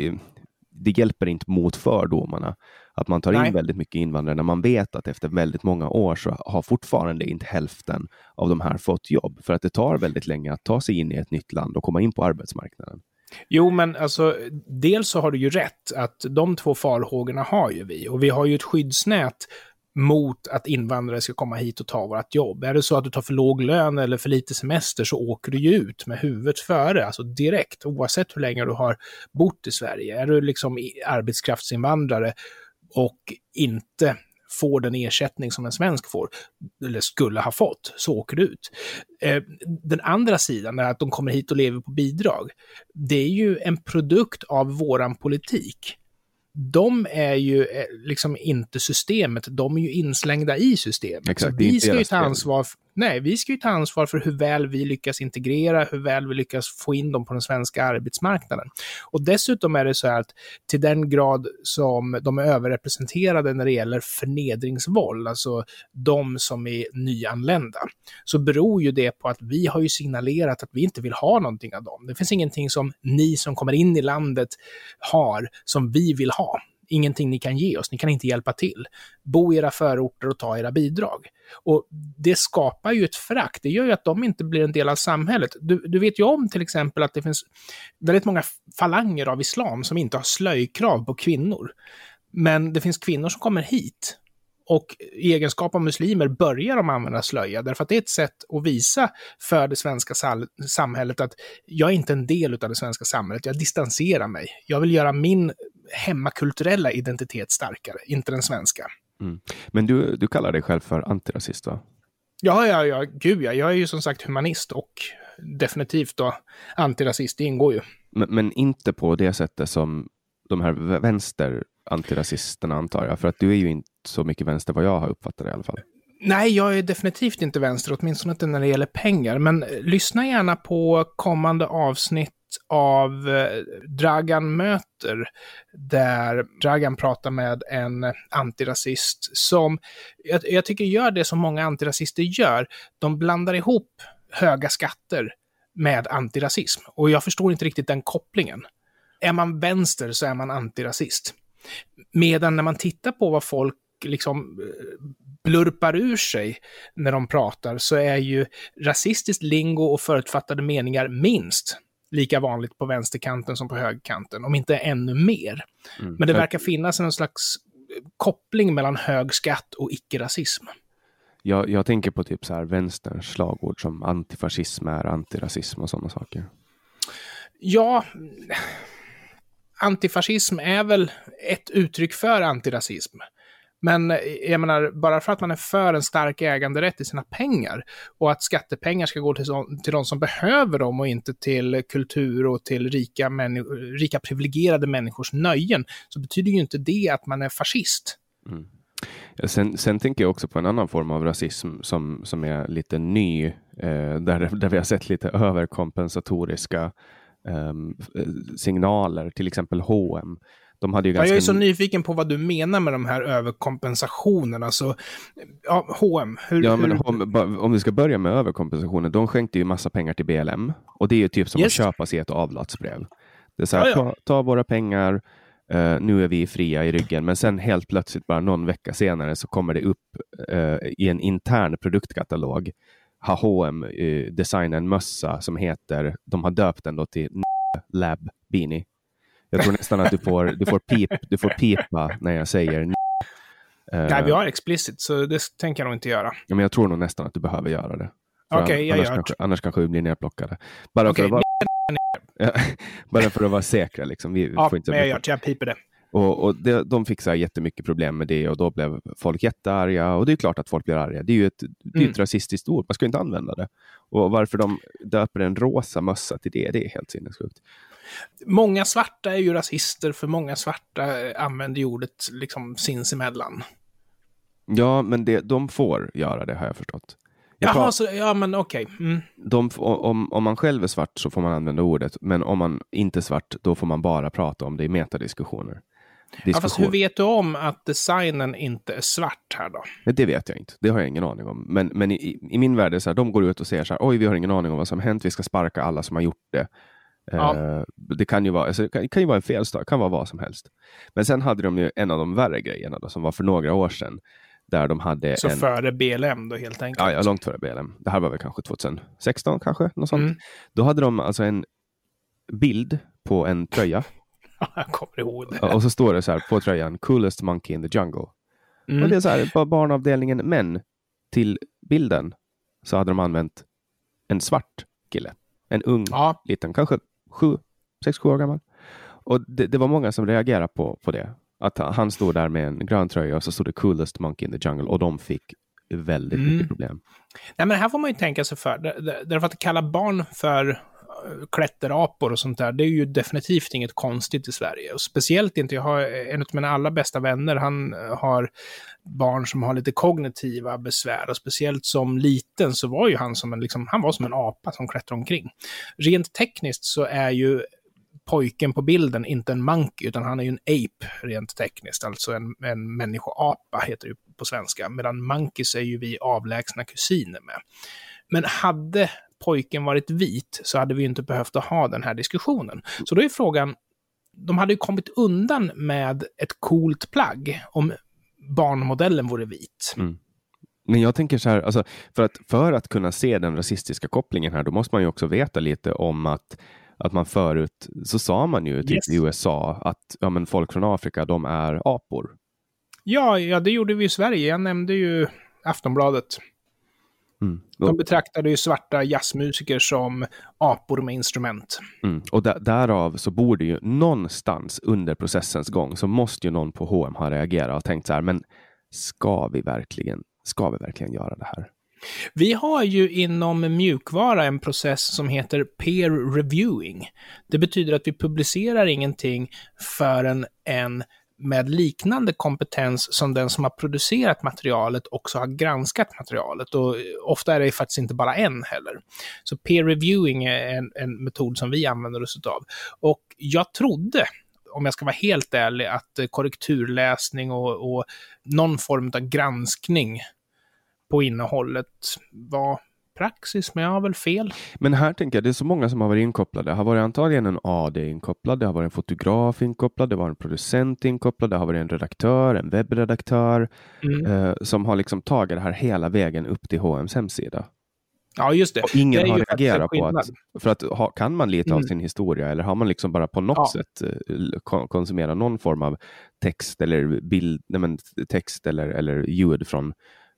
det hjälper inte mot fördomarna att man tar Nej. in väldigt mycket invandrare när man vet att efter väldigt många år så har fortfarande inte hälften av de här fått jobb. För att det tar väldigt länge att ta sig in i ett nytt land och komma in på arbetsmarknaden. Jo, men alltså, dels så har du ju rätt att de två farhågorna har ju vi. Och vi har ju ett skyddsnät mot att invandrare ska komma hit och ta vårt jobb. Är det så att du tar för låg lön eller för lite semester så åker du ju ut med huvudet före, alltså direkt, oavsett hur länge du har bott i Sverige. Är du liksom arbetskraftsinvandrare och inte får den ersättning som en svensk får, eller skulle ha fått, så åker du ut. Eh, den andra sidan, är att de kommer hit och lever på bidrag, det är ju en produkt av våran politik de är ju eh, liksom inte systemet, de är ju inslängda i systemet. Exakt, vi ska ju ta ansvar, nej, vi ska ju ta ansvar för hur väl vi lyckas integrera, hur väl vi lyckas få in dem på den svenska arbetsmarknaden. Och dessutom är det så här att till den grad som de är överrepresenterade när det gäller förnedringsvåld, alltså de som är nyanlända, så beror ju det på att vi har ju signalerat att vi inte vill ha någonting av dem. Det finns ingenting som ni som kommer in i landet har som vi vill ha ingenting ni kan ge oss, ni kan inte hjälpa till. Bo i era förorter och ta era bidrag. Och det skapar ju ett frakt, det gör ju att de inte blir en del av samhället. Du, du vet ju om till exempel att det finns väldigt många falanger av islam som inte har slöjkrav på kvinnor. Men det finns kvinnor som kommer hit och i egenskap av muslimer börjar de använda slöja, därför att det är ett sätt att visa för det svenska samhället att jag är inte en del av det svenska samhället, jag distanserar mig. Jag vill göra min hemmakulturella identitet starkare, inte den svenska. Mm. Men du, du kallar dig själv för antirasist, va? Ja, ja, ja, gud ja. Jag är ju som sagt humanist och definitivt då antirasist, det ingår ju. Men, men inte på det sättet som de här vänster antirasisterna antar jag, för att du är ju inte så mycket vänster vad jag har uppfattat det i alla fall. Nej, jag är definitivt inte vänster, åtminstone inte när det gäller pengar. Men lyssna gärna på kommande avsnitt av eh, Dragan möter, där Dragan pratar med en antirasist som jag, jag tycker gör det som många antirasister gör. De blandar ihop höga skatter med antirasism. Och jag förstår inte riktigt den kopplingen. Är man vänster så är man antirasist. Medan när man tittar på vad folk liksom eh, blurpar ur sig när de pratar så är ju rasistiskt lingo och förutfattade meningar minst lika vanligt på vänsterkanten som på högerkanten, om inte ännu mer. Mm. Men det verkar finnas en slags koppling mellan hög skatt och icke-rasism. Jag, jag tänker på typ så här vänsterns slagord som antifascism är antirasism och sådana saker. Ja, antifascism är väl ett uttryck för antirasism. Men eh, jag menar, bara för att man är för en stark äganderätt i sina pengar och att skattepengar ska gå till, så, till de som behöver dem och inte till kultur och till rika, rika privilegierade människors nöjen, så betyder ju inte det att man är fascist. Mm. Sen, sen, tänker jag också på en annan form av rasism som, som är lite ny, eh, där, där vi har sett lite överkompensatoriska ehm, eh, signaler, till exempel H&M de hade ju ganska... Jag är så nyfiken på vad du menar med de här överkompensationerna. Så, ja, H&M, hur, ja, men hur... Om vi ska börja med överkompensationer, de skänkte ju massa pengar till BLM. Och det är ju typ som yes. att köpa sig ett avlatsbrev. Det är så här, ja, ja. Ta, ta, våra pengar, uh, nu är vi fria i ryggen. Men sen helt plötsligt, bara någon vecka senare, så kommer det upp uh, i en intern produktkatalog har H&M uh, designat en mössa som heter, de har döpt den då till Lab Beanie. Jag tror nästan att du får, du får, pip, du får pipa när jag säger Nej, vi har explicit, så det tänker jag nog inte göra. Ja, men jag tror nog nästan att du behöver göra det. Okej, okay, jag annars gör kanske, Annars kanske vi blir nerplockade. Bara, okay, för, att vara, bara för att vara säkra. Liksom. Vi ja, får inte men jag gör det. Jag piper det. Och, och det, de fick så jättemycket problem med det och då blev folk jättearga. Och det är klart att folk blir arga. Det är ju ett, det är mm. ett rasistiskt ord. Man ska inte använda det. Och varför de döper en rosa mössa till det, det är helt sinnessjukt. Många svarta är ju rasister, för många svarta eh, använder ju ordet liksom sinsemellan. Ja, men det, de får göra det har jag förstått. Jag Jaha, så, ja men okej. Okay. Mm. om, om man själv är svart så får man använda ordet, men om man inte är svart, då får man bara prata om det i metadiskussioner. Ja, fast hur vet du om att designen inte är svart här då? Det vet jag inte. Det har jag ingen aning om. Men, men i, i min värld är det så här, de går ut och säger så här, oj, vi har ingen aning om vad som hänt, vi ska sparka alla som har gjort det. Ja. Uh, det kan ju vara, alltså, kan, kan ju vara en felstart, kan vara vad som helst. Men sen hade de ju en av de värre grejerna då, som var för några år sedan. Där de hade Så en... före BLM då helt enkelt? Ja, ja, långt före BLM. Det här var väl kanske 2016 kanske, något sånt. Mm. Då hade de alltså en bild på en tröja. jag kommer ihåg det. Och så står det så här på tröjan, coolest monkey in the jungle. Mm. Och det är så här, barnavdelningen, men till bilden så hade de använt en svart kille. En ung, ja. liten, kanske sju, sex, sju år gammal. Och det, det, var många som reagerade på, på det. Att han stod där med en grön tröja och så stod det coolest monkey in the jungle och de fick väldigt mm. mycket problem. Nej, men här får man ju tänka sig för. Därför att kalla barn för klätterapor och sånt där, det är ju definitivt inget konstigt i Sverige. Och speciellt inte, jag har en av mina allra bästa vänner, han eh, har barn som har lite kognitiva besvär och speciellt som liten så var ju han som en, liksom, han var som en apa som klättrade omkring. Rent tekniskt så är ju pojken på bilden inte en monkey, utan han är ju en ape rent tekniskt, alltså en, en människoapa heter det på svenska, medan monkeys är ju vi avlägsna kusiner med. Men hade pojken varit vit så hade vi inte behövt att ha den här diskussionen. Så då är frågan, de hade ju kommit undan med ett coolt plagg om barnmodellen vore vit. Mm. Men jag tänker så här, alltså, för, att, för att kunna se den rasistiska kopplingen här, då måste man ju också veta lite om att att man förut så sa man ju typ yes. i USA att ja, men folk från Afrika, de är apor. Ja, ja, det gjorde vi i Sverige. Jag nämnde ju Aftonbladet. Mm. De betraktade ju svarta jazzmusiker som apor med instrument. Mm. Och därav så borde ju någonstans under processens gång så måste ju någon på H&M ha reagerat och tänkt så här, men ska vi verkligen, ska vi verkligen göra det här? Vi har ju inom mjukvara en process som heter peer reviewing. Det betyder att vi publicerar ingenting förrän en med liknande kompetens som den som har producerat materialet också har granskat materialet. Och ofta är det faktiskt inte bara en heller. Så peer reviewing är en, en metod som vi använder oss av. Och jag trodde om jag ska vara helt ärlig, att korrekturläsning och, och någon form av granskning på innehållet var praxis, men jag har väl fel. Men här tänker jag, det är så många som har varit inkopplade. Det har varit antagligen en AD inkopplad, det har varit en fotograf inkopplad, det var en producent inkopplad, det har varit en redaktör, en webbredaktör mm. eh, som har liksom tagit det här hela vägen upp till H&M's hemsida. Ja, just det. Och ingen det har reagerat på att, för att ha, kan man lite mm. av sin historia eller har man liksom bara på något ja. sätt eh, konsumerat någon form av text eller bild, nej men, text eller, eller ljud från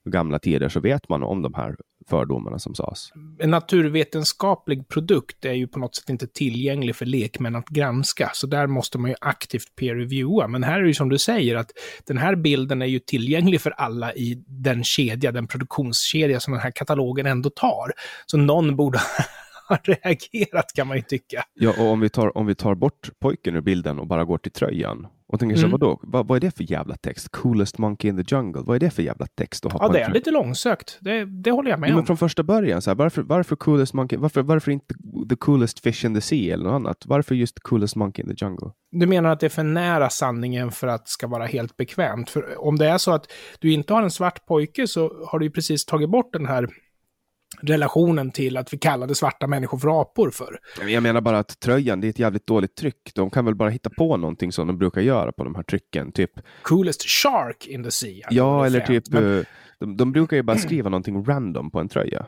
gamla tider så vet man om de här fördomarna som sades. En naturvetenskaplig produkt är ju på något sätt inte tillgänglig för lekmän att granska, så där måste man ju aktivt peer-reviewa. Men här är det ju som du säger att den här bilden är ju tillgänglig för alla i den kedja, den produktionskedja som den här katalogen ändå tar. Så någon borde ha reagerat kan man ju tycka. Ja, och om vi, tar, om vi tar bort pojken ur bilden och bara går till tröjan och tänker mm. så, vadå, vad, vad är det för jävla text? Coolest monkey in the jungle, vad är det för jävla text att ha Ja, det är lite långsökt, det, det håller jag med ja, om. Men från första början, så här, varför, varför coolest monkey, varför, varför inte the coolest fish in the sea eller något annat? Varför just coolest monkey in the jungle? Du menar att det är för nära sanningen för att det ska vara helt bekvämt? För om det är så att du inte har en svart pojke så har du ju precis tagit bort den här relationen till att vi kallade svarta människor för apor för. Jag menar bara att tröjan, det är ett jävligt dåligt tryck. De kan väl bara hitta på någonting som de brukar göra på de här trycken. Typ... Coolest shark in the sea. Ja, eller typ, men... Eh, de, de brukar ju bara skriva någonting random på en tröja.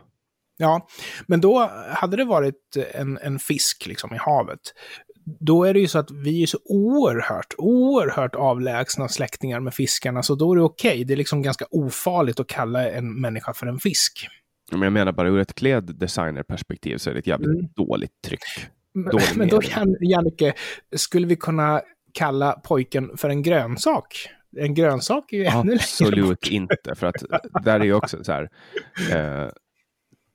Ja, men då hade det varit en, en fisk liksom i havet. Då är det ju så att vi är så oerhört, oerhört avlägsna släktingar med fiskarna, så då är det okej. Okay. Det är liksom ganska ofarligt att kalla en människa för en fisk. Men jag menar bara ur ett kläddesignerperspektiv så är det ett jävligt mm. dåligt tryck. Dålig men då kan Jannike, skulle vi kunna kalla pojken för en grönsak? En grönsak är ju ännu längre Absolut inte, för att där är ju också så här. Uh,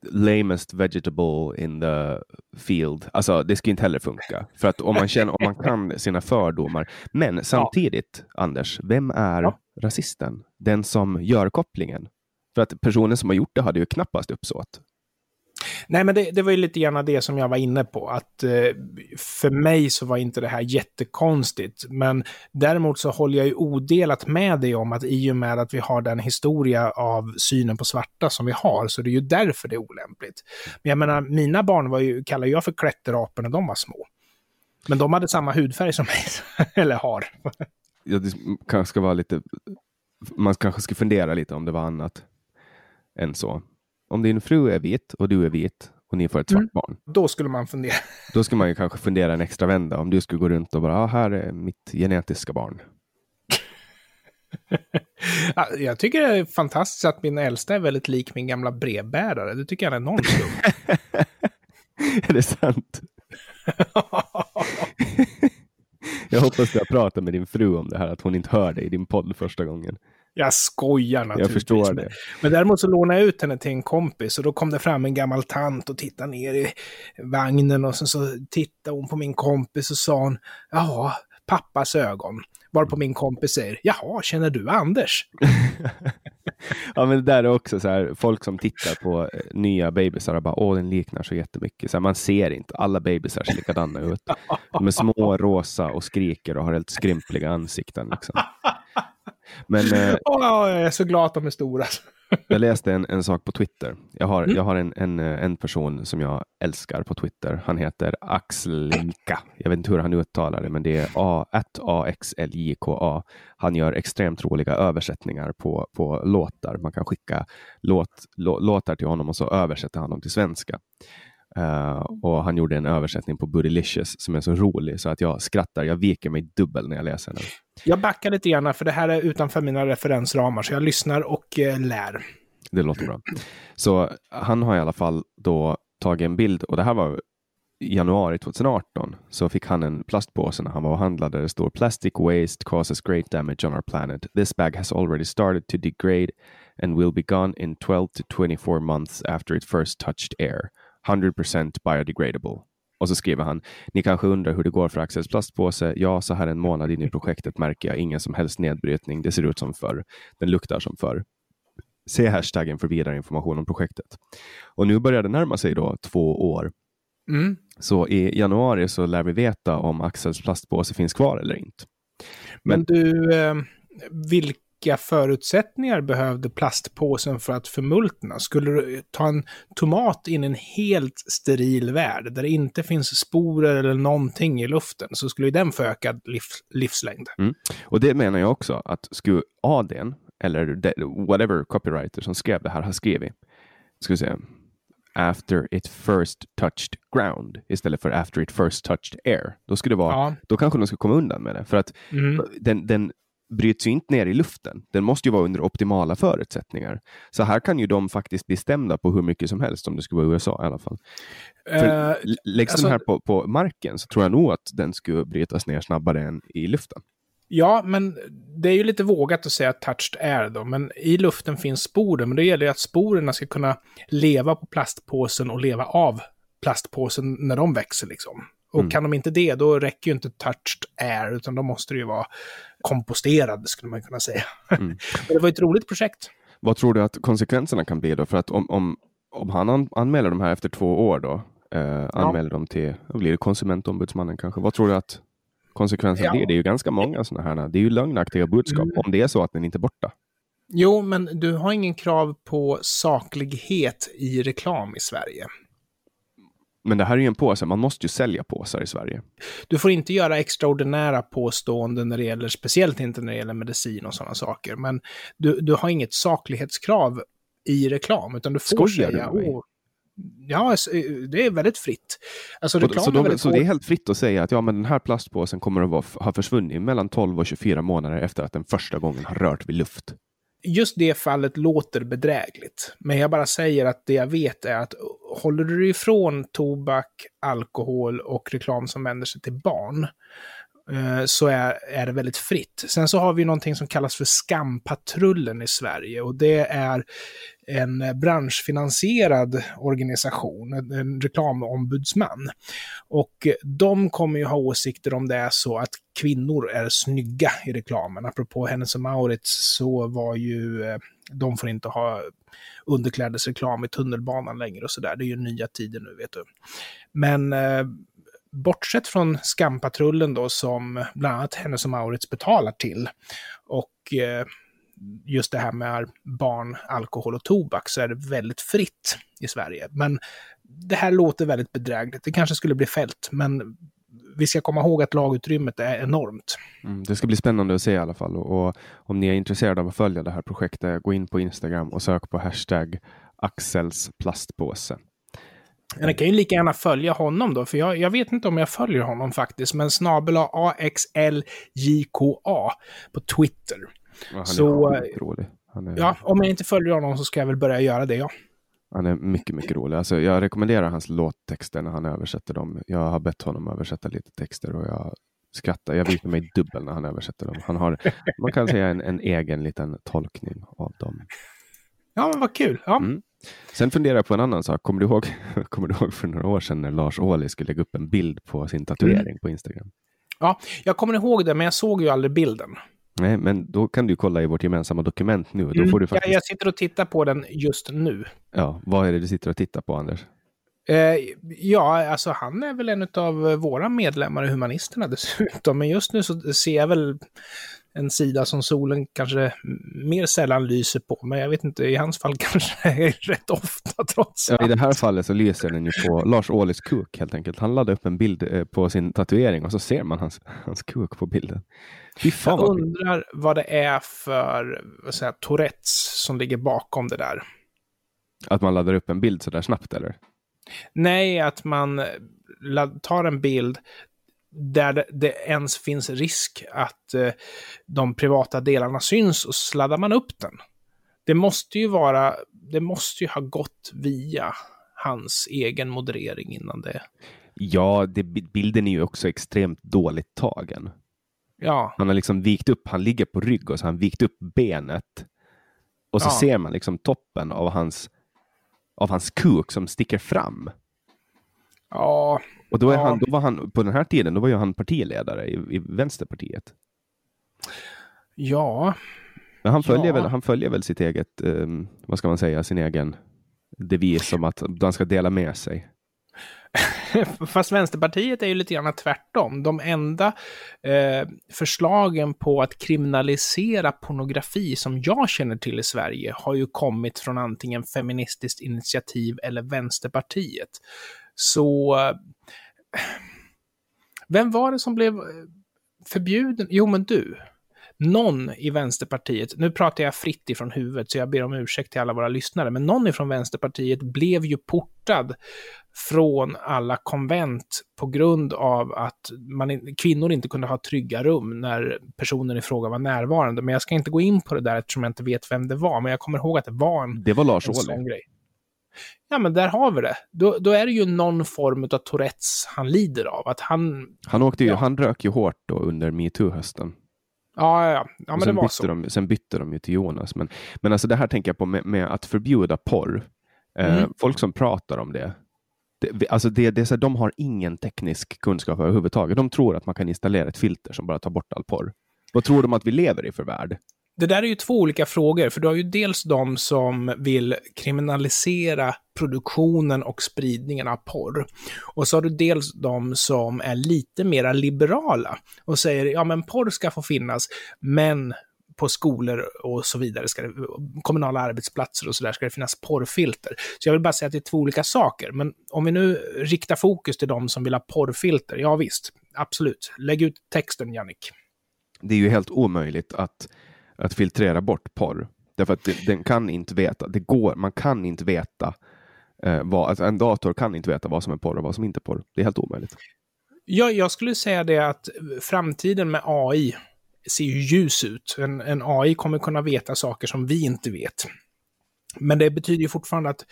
lamest vegetable in the field. Alltså, det skulle inte heller funka. För att om man, känner, om man kan sina fördomar. Men samtidigt, ja. Anders, vem är ja. rasisten? Den som gör kopplingen. För att personen som har gjort det hade ju knappast uppsåt. Nej, men det, det, var ju lite grann det som jag var inne på. Att eh, för mig så var inte det här jättekonstigt. Men däremot så håller jag ju odelat med dig om att i och med att vi har den historia av synen på svarta som vi har, så det är ju därför det är olämpligt. Men jag menar, mina barn var ju, kallar jag för klätterapor när de var små. Men de hade samma hudfärg som mig, eller har. ja, det kanske ska vara lite, man kanske ska fundera lite om det var annat än så. Om din fru är vit och du är vit och ni får ett svart mm. barn. Då skulle man fundera. Då skulle man ju kanske fundera en extra vända om du skulle gå runt och bara, ah, här är mitt genetiska barn. jag tycker det är fantastiskt att min äldsta är väldigt lik min gamla brevbärare. Det tycker jag är enormt Är det sant? jag hoppas du har pratat med din fru om det här, att hon inte hör dig i din podd första gången. Jag skojar naturligtvis. Jag förstår det. Men däremot så lånade jag ut henne till en kompis och då kom det fram en gammal tant och tittade ner i vagnen och sen så tittade hon på min kompis och sa hon, ja, pappas ögon. Varpå min kompis säger, jaha, känner du Anders? ja, men det där är också så här, folk som tittar på eh, nya bebisar och bara, åh, den liknar så jättemycket. Så här, man ser inte, alla bebisar ser likadana ut. De är små, rosa och skriker och har helt skrympliga ansikten. Liksom. Men, eh, oh, jag är så glad att de är stora. jag läste en, en sak på Twitter. Jag har, mm. jag har en, en, en person som jag älskar på Twitter. Han heter Axelika. Jag vet inte hur han uttalar det, men det är A, A-X-L-J-K-A. Han gör extremt roliga översättningar på, på låtar. Man kan skicka låt, lå, låtar till honom och så översätter han dem till svenska. Uh, och han gjorde en översättning på Bootylicious som är så rolig så att jag skrattar. Jag viker mig dubbel när jag läser den. Jag backar lite grann för det här är utanför mina referensramar så jag lyssnar och uh, lär. Det låter bra. Så han har i alla fall då tagit en bild och det här var i januari 2018 så fick han en plastpåse när han var och handlade det står Plastic waste causes great damage on our planet. This bag has already started to degrade and will be gone in 12 to 24 months after it first touched air. 100% biodegradable. Och så skriver han, ni kanske undrar hur det går för Axels plastpåse. Ja, så här en månad in i projektet märker jag ingen som helst nedbrytning. Det ser ut som förr. Den luktar som förr. Se hashtaggen för vidare information om projektet. Och nu börjar det närma sig då två år. Mm. Så i januari så lär vi veta om Axels plastpåse finns kvar eller inte. Men, Men du, eh, vilka vilka förutsättningar behövde plastpåsen för att förmultna? Skulle du ta en tomat in i en helt steril värld där det inte finns sporer eller någonting i luften så skulle den få ökad livs livslängd. Mm. Och det menar jag också att skulle ADn eller whatever copywriter som skrev det här har skrivit, ska vi säga, after it first touched ground istället för after it first touched air. Då skulle det vara, ja. då kanske de ska komma undan med det. För att mm. den, den bryts ju inte ner i luften. Den måste ju vara under optimala förutsättningar. Så här kan ju de faktiskt bli stämda på hur mycket som helst om det skulle vara USA i alla fall. Uh, läggs alltså, den här på, på marken så tror jag nog att den skulle brytas ner snabbare än i luften. Ja, men det är ju lite vågat att säga touched air då, men i luften finns sporer, men det gäller ju att sporerna ska kunna leva på plastpåsen och leva av plastpåsen när de växer liksom. Och mm. kan de inte det, då räcker ju inte touched air, utan då måste det ju vara komposterad, skulle man kunna säga. Mm. Men det var ett roligt projekt. Vad tror du att konsekvenserna kan bli då? För att om, om, om han anmäler de här efter två år då, eh, anmäler ja. dem till, vad blir det, konsumentombudsmannen kanske? Vad tror du att konsekvenserna ja. blir? Det är ju ganska många sådana här, det är ju lögnaktiga budskap, mm. om det är så att den inte är borta. Jo, men du har ingen krav på saklighet i reklam i Sverige. Men det här är ju en påse, man måste ju sälja påsar i Sverige. Du får inte göra extraordinära påståenden när det gäller, speciellt inte när det gäller medicin och sådana saker. Men du, du har inget saklighetskrav i reklam, utan du får Skojar säga... Du ja, det är väldigt fritt. Alltså, reklam så, de, så det är helt fritt att säga att ja, men den här plastpåsen kommer att vara, ha försvunnit mellan 12 och 24 månader efter att den första gången har rört vid luft? just det fallet låter bedrägligt. Men jag bara säger att det jag vet är att håller du ifrån tobak, alkohol och reklam som vänder sig till barn, eh, så är, är det väldigt fritt. Sen så har vi någonting som kallas för Skampatrullen i Sverige och det är en branschfinansierad organisation, en reklamombudsman. Och de kommer ju ha åsikter om det är så att kvinnor är snygga i reklamen. Apropå Hennes och Maurits så var ju, eh, de får inte ha underklädesreklam i tunnelbanan längre och sådär. Det är ju nya tider nu, vet du. Men eh, bortsett från Skampatrullen då som bland annat Hennes och Maurits betalar till och eh, just det här med barn, alkohol och tobak så är det väldigt fritt i Sverige. Men det här låter väldigt bedrägligt. Det kanske skulle bli fält, men vi ska komma ihåg att lagutrymmet är enormt. Mm, det ska bli spännande att se i alla fall. Och, och, om ni är intresserade av att följa det här projektet, gå in på Instagram och sök på hashtag Axels plastpåse. Jag kan ju lika gärna följa honom då, för jag, jag vet inte om jag följer honom faktiskt, men snabel AXLJKA på Twitter. Ja, han Så, är rolig. Han är, Ja, om jag inte följer honom så ska jag väl börja göra det, ja. Han är mycket, mycket rolig. Alltså, jag rekommenderar hans låttexter när han översätter dem. Jag har bett honom översätta lite texter och jag skrattar. Jag visar mig dubbel när han översätter dem. Han har, man kan säga, en, en egen liten tolkning av dem. Ja, men vad kul. Ja. Mm. Sen funderar jag på en annan sak. Kommer du ihåg, kommer du ihåg för några år sedan när Lars Ohly skulle lägga upp en bild på sin tatuering Mm. på Instagram? ja, jag kommer ihåg det, men jag såg ju aldrig bilden. Nej, men då kan du kolla i vårt gemensamma dokument nu. Då Mm, får du jag, faktiskt... jag sitter och tittar på den just nu. Ja, vad är det du sitter och tittar på, Anders? Eh, ja, alltså han är väl en av våra medlemmar i Humanisterna dessutom. Men just nu så ser jag väl en sida som solen kanske mer sällan lyser på. Men jag vet inte, i hans fall kanske är rätt ofta trots Ja, I det här allt. fallet så lyser den ju på Lars Ohlys kuk helt enkelt. Han laddade upp en bild eh, på sin tatuering och så ser man hans, hans kuk på bilden. Jag vad undrar vad det är för vad säger, Tourettes som ligger bakom det där. Att man laddar upp en bild så där snabbt eller? Nej, att man eh, tar en bild där det, ens finns risk att eh, de privata delarna syns och sladdar man upp den. Det måste ju vara, det måste ju ha gått via hans egen moderering innan det. Ja, det, bilden är ju också extremt dåligt tagen. Ja, Han har liksom vikt upp, han ligger på rygg och så har han vikt upp benet. Och så Ja. ser man liksom toppen av hans, av hans kuk som sticker fram. ja, Och då, är Ja. han, då var han, på den här tiden, då var ju han partiledare i, i Vänsterpartiet. ja. Men han följer, Ja. väl, han följer väl sitt eget, um, vad ska man säga, sin egen devis om att han ska dela med sig. Fast Vänsterpartiet är ju lite grann tvärtom. De enda eh, förslagen på att kriminalisera pornografi som jag känner till i Sverige har ju kommit från antingen Feministiskt initiativ eller Vänsterpartiet. Så... Vem var det som blev eh, förbjuden? Jo, men du. Någon i Vänsterpartiet, nu pratar jag fritt ifrån huvudet så jag ber om ursäkt till alla våra lyssnare, men någon ifrån Vänsterpartiet blev ju portad från alla konvent på grund av att man, in- kvinnor inte kunde ha trygga rum när personen i fråga var närvarande. Men jag ska inte gå in på det där eftersom jag inte vet vem det var, men jag kommer ihåg att det var en, Det var Lars en Ohly. sån grej. Ja, men där har vi det. Då, då är det ju någon form av Tourettes han lider av. Att han... Han, åkte ju, Ja. han rök ju hårt då under metoo-hösten. Ja, ja, ja. ja men det var så. de, sen bytte de ju till Jonas. Men, men alltså det här tänker jag på med, med att förbjuda porr. Eh, Mm. Folk som pratar om det. det alltså det, det är så här, de har ingen teknisk kunskap överhuvudtaget. De tror att man kan installera ett filter som bara tar bort all porr. Vad tror de att vi lever i för värld? Det där är ju två olika frågor, för du har ju dels de som vill kriminalisera produktionen och spridningen av porr. Och så har du dels de som är lite mera liberala och säger ja men porr ska få finnas, men på skolor och så vidare, ska det, kommunala arbetsplatser och så där ska det finnas porrfilter. Så jag vill bara säga att det är två olika saker. Men om vi nu riktar fokus till de som vill ha porrfilter, ja visst, absolut. Lägg ut texten, Jannik. Det är ju helt omöjligt att, att filtrera bort porr. Därför att det, den kan inte veta. Det går, man kan inte veta. Eh, vad, alltså en dator kan inte veta vad som är porr och vad som inte är porr. Det är helt omöjligt. Ja, jag skulle säga det att framtiden med AI ser ju ljus ut. En, en AI kommer kunna veta saker som vi inte vet. Men det betyder ju fortfarande att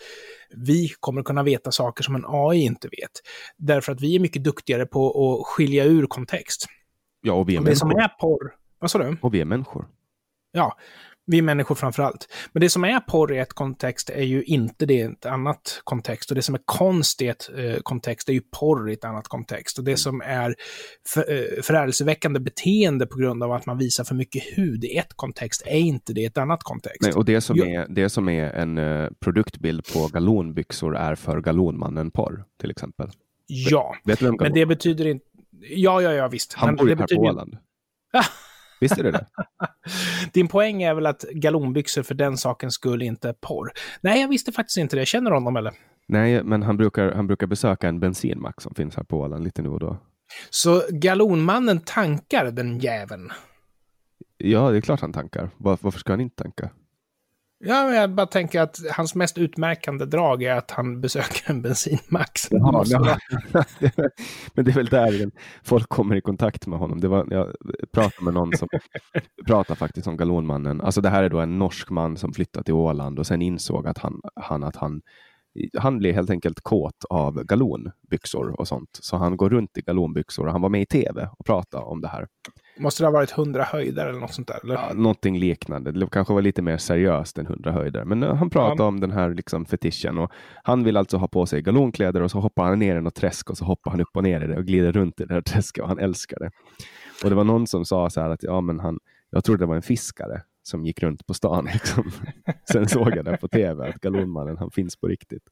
vi kommer kunna veta saker som en AI inte vet. Därför att vi är mycket duktigare på att skilja ur kontext. Ja, och vi är Och det som människor. är porr... Vad sa du? Och vi är människor. Ja, vi människor framför allt. Men det som är porr i ett kontext är ju inte det i ett annat kontext. Och det som är konst i ett eh, kontext är ju porr i ett annat kontext. Och det som är för, eh, förärgelseväckande beteende på grund av att man visar för mycket hud i ett kontext är inte det i ett annat kontext. Nej, och det som, är, det som är en eh, produktbild på galonbyxor är för galonmannen porr, till exempel. ja, Vet vem men det betyder inte... Ja, ja, ja, visst. Han bor ju här på. Åland. Visst är det? Din poäng är väl att galonbyxor för den sakens skull inte är porr? Nej, jag visste faktiskt inte det. Känner honom eller? Nej, men han brukar, han brukar besöka en bensinmack som finns här på Åland lite nu och då. Så galonmannen tankar den jäveln. Ja, det är klart han tankar. Var, varför ska han inte tanka? Ja, jag bara tänker att hans mest utmärkande drag är att han besöker en bensinmax. Ja, ja. Men det är väl där folk kommer i kontakt med honom. Det var, jag pratade med någon som pratar faktiskt om galonmannen. Alltså det här är då en norsk man som flyttat till Åland och sen insåg att han, han, att han han blev helt enkelt kåt av galonbyxor och sånt. Så han går runt i galonbyxor och han var med i tv och pratade om det här. Måste det ha varit 100 höjder eller något sånt där? Eller? Ja, någonting liknande. Det kanske var lite mer seriöst än 100 höjder. Men uh, han pratade ja. om den här liksom, fetischen och han vill alltså ha på sig galonkläder och så hoppar han ner i något träsk och så hoppar han upp och ner i det och glider runt i det här träsket och han älskar det. Och det var någon som sa så här att ja, men han, jag trodde det var en fiskare som gick runt på stan. Liksom. Sen såg jag det på tv, att galonmannen, han finns på riktigt.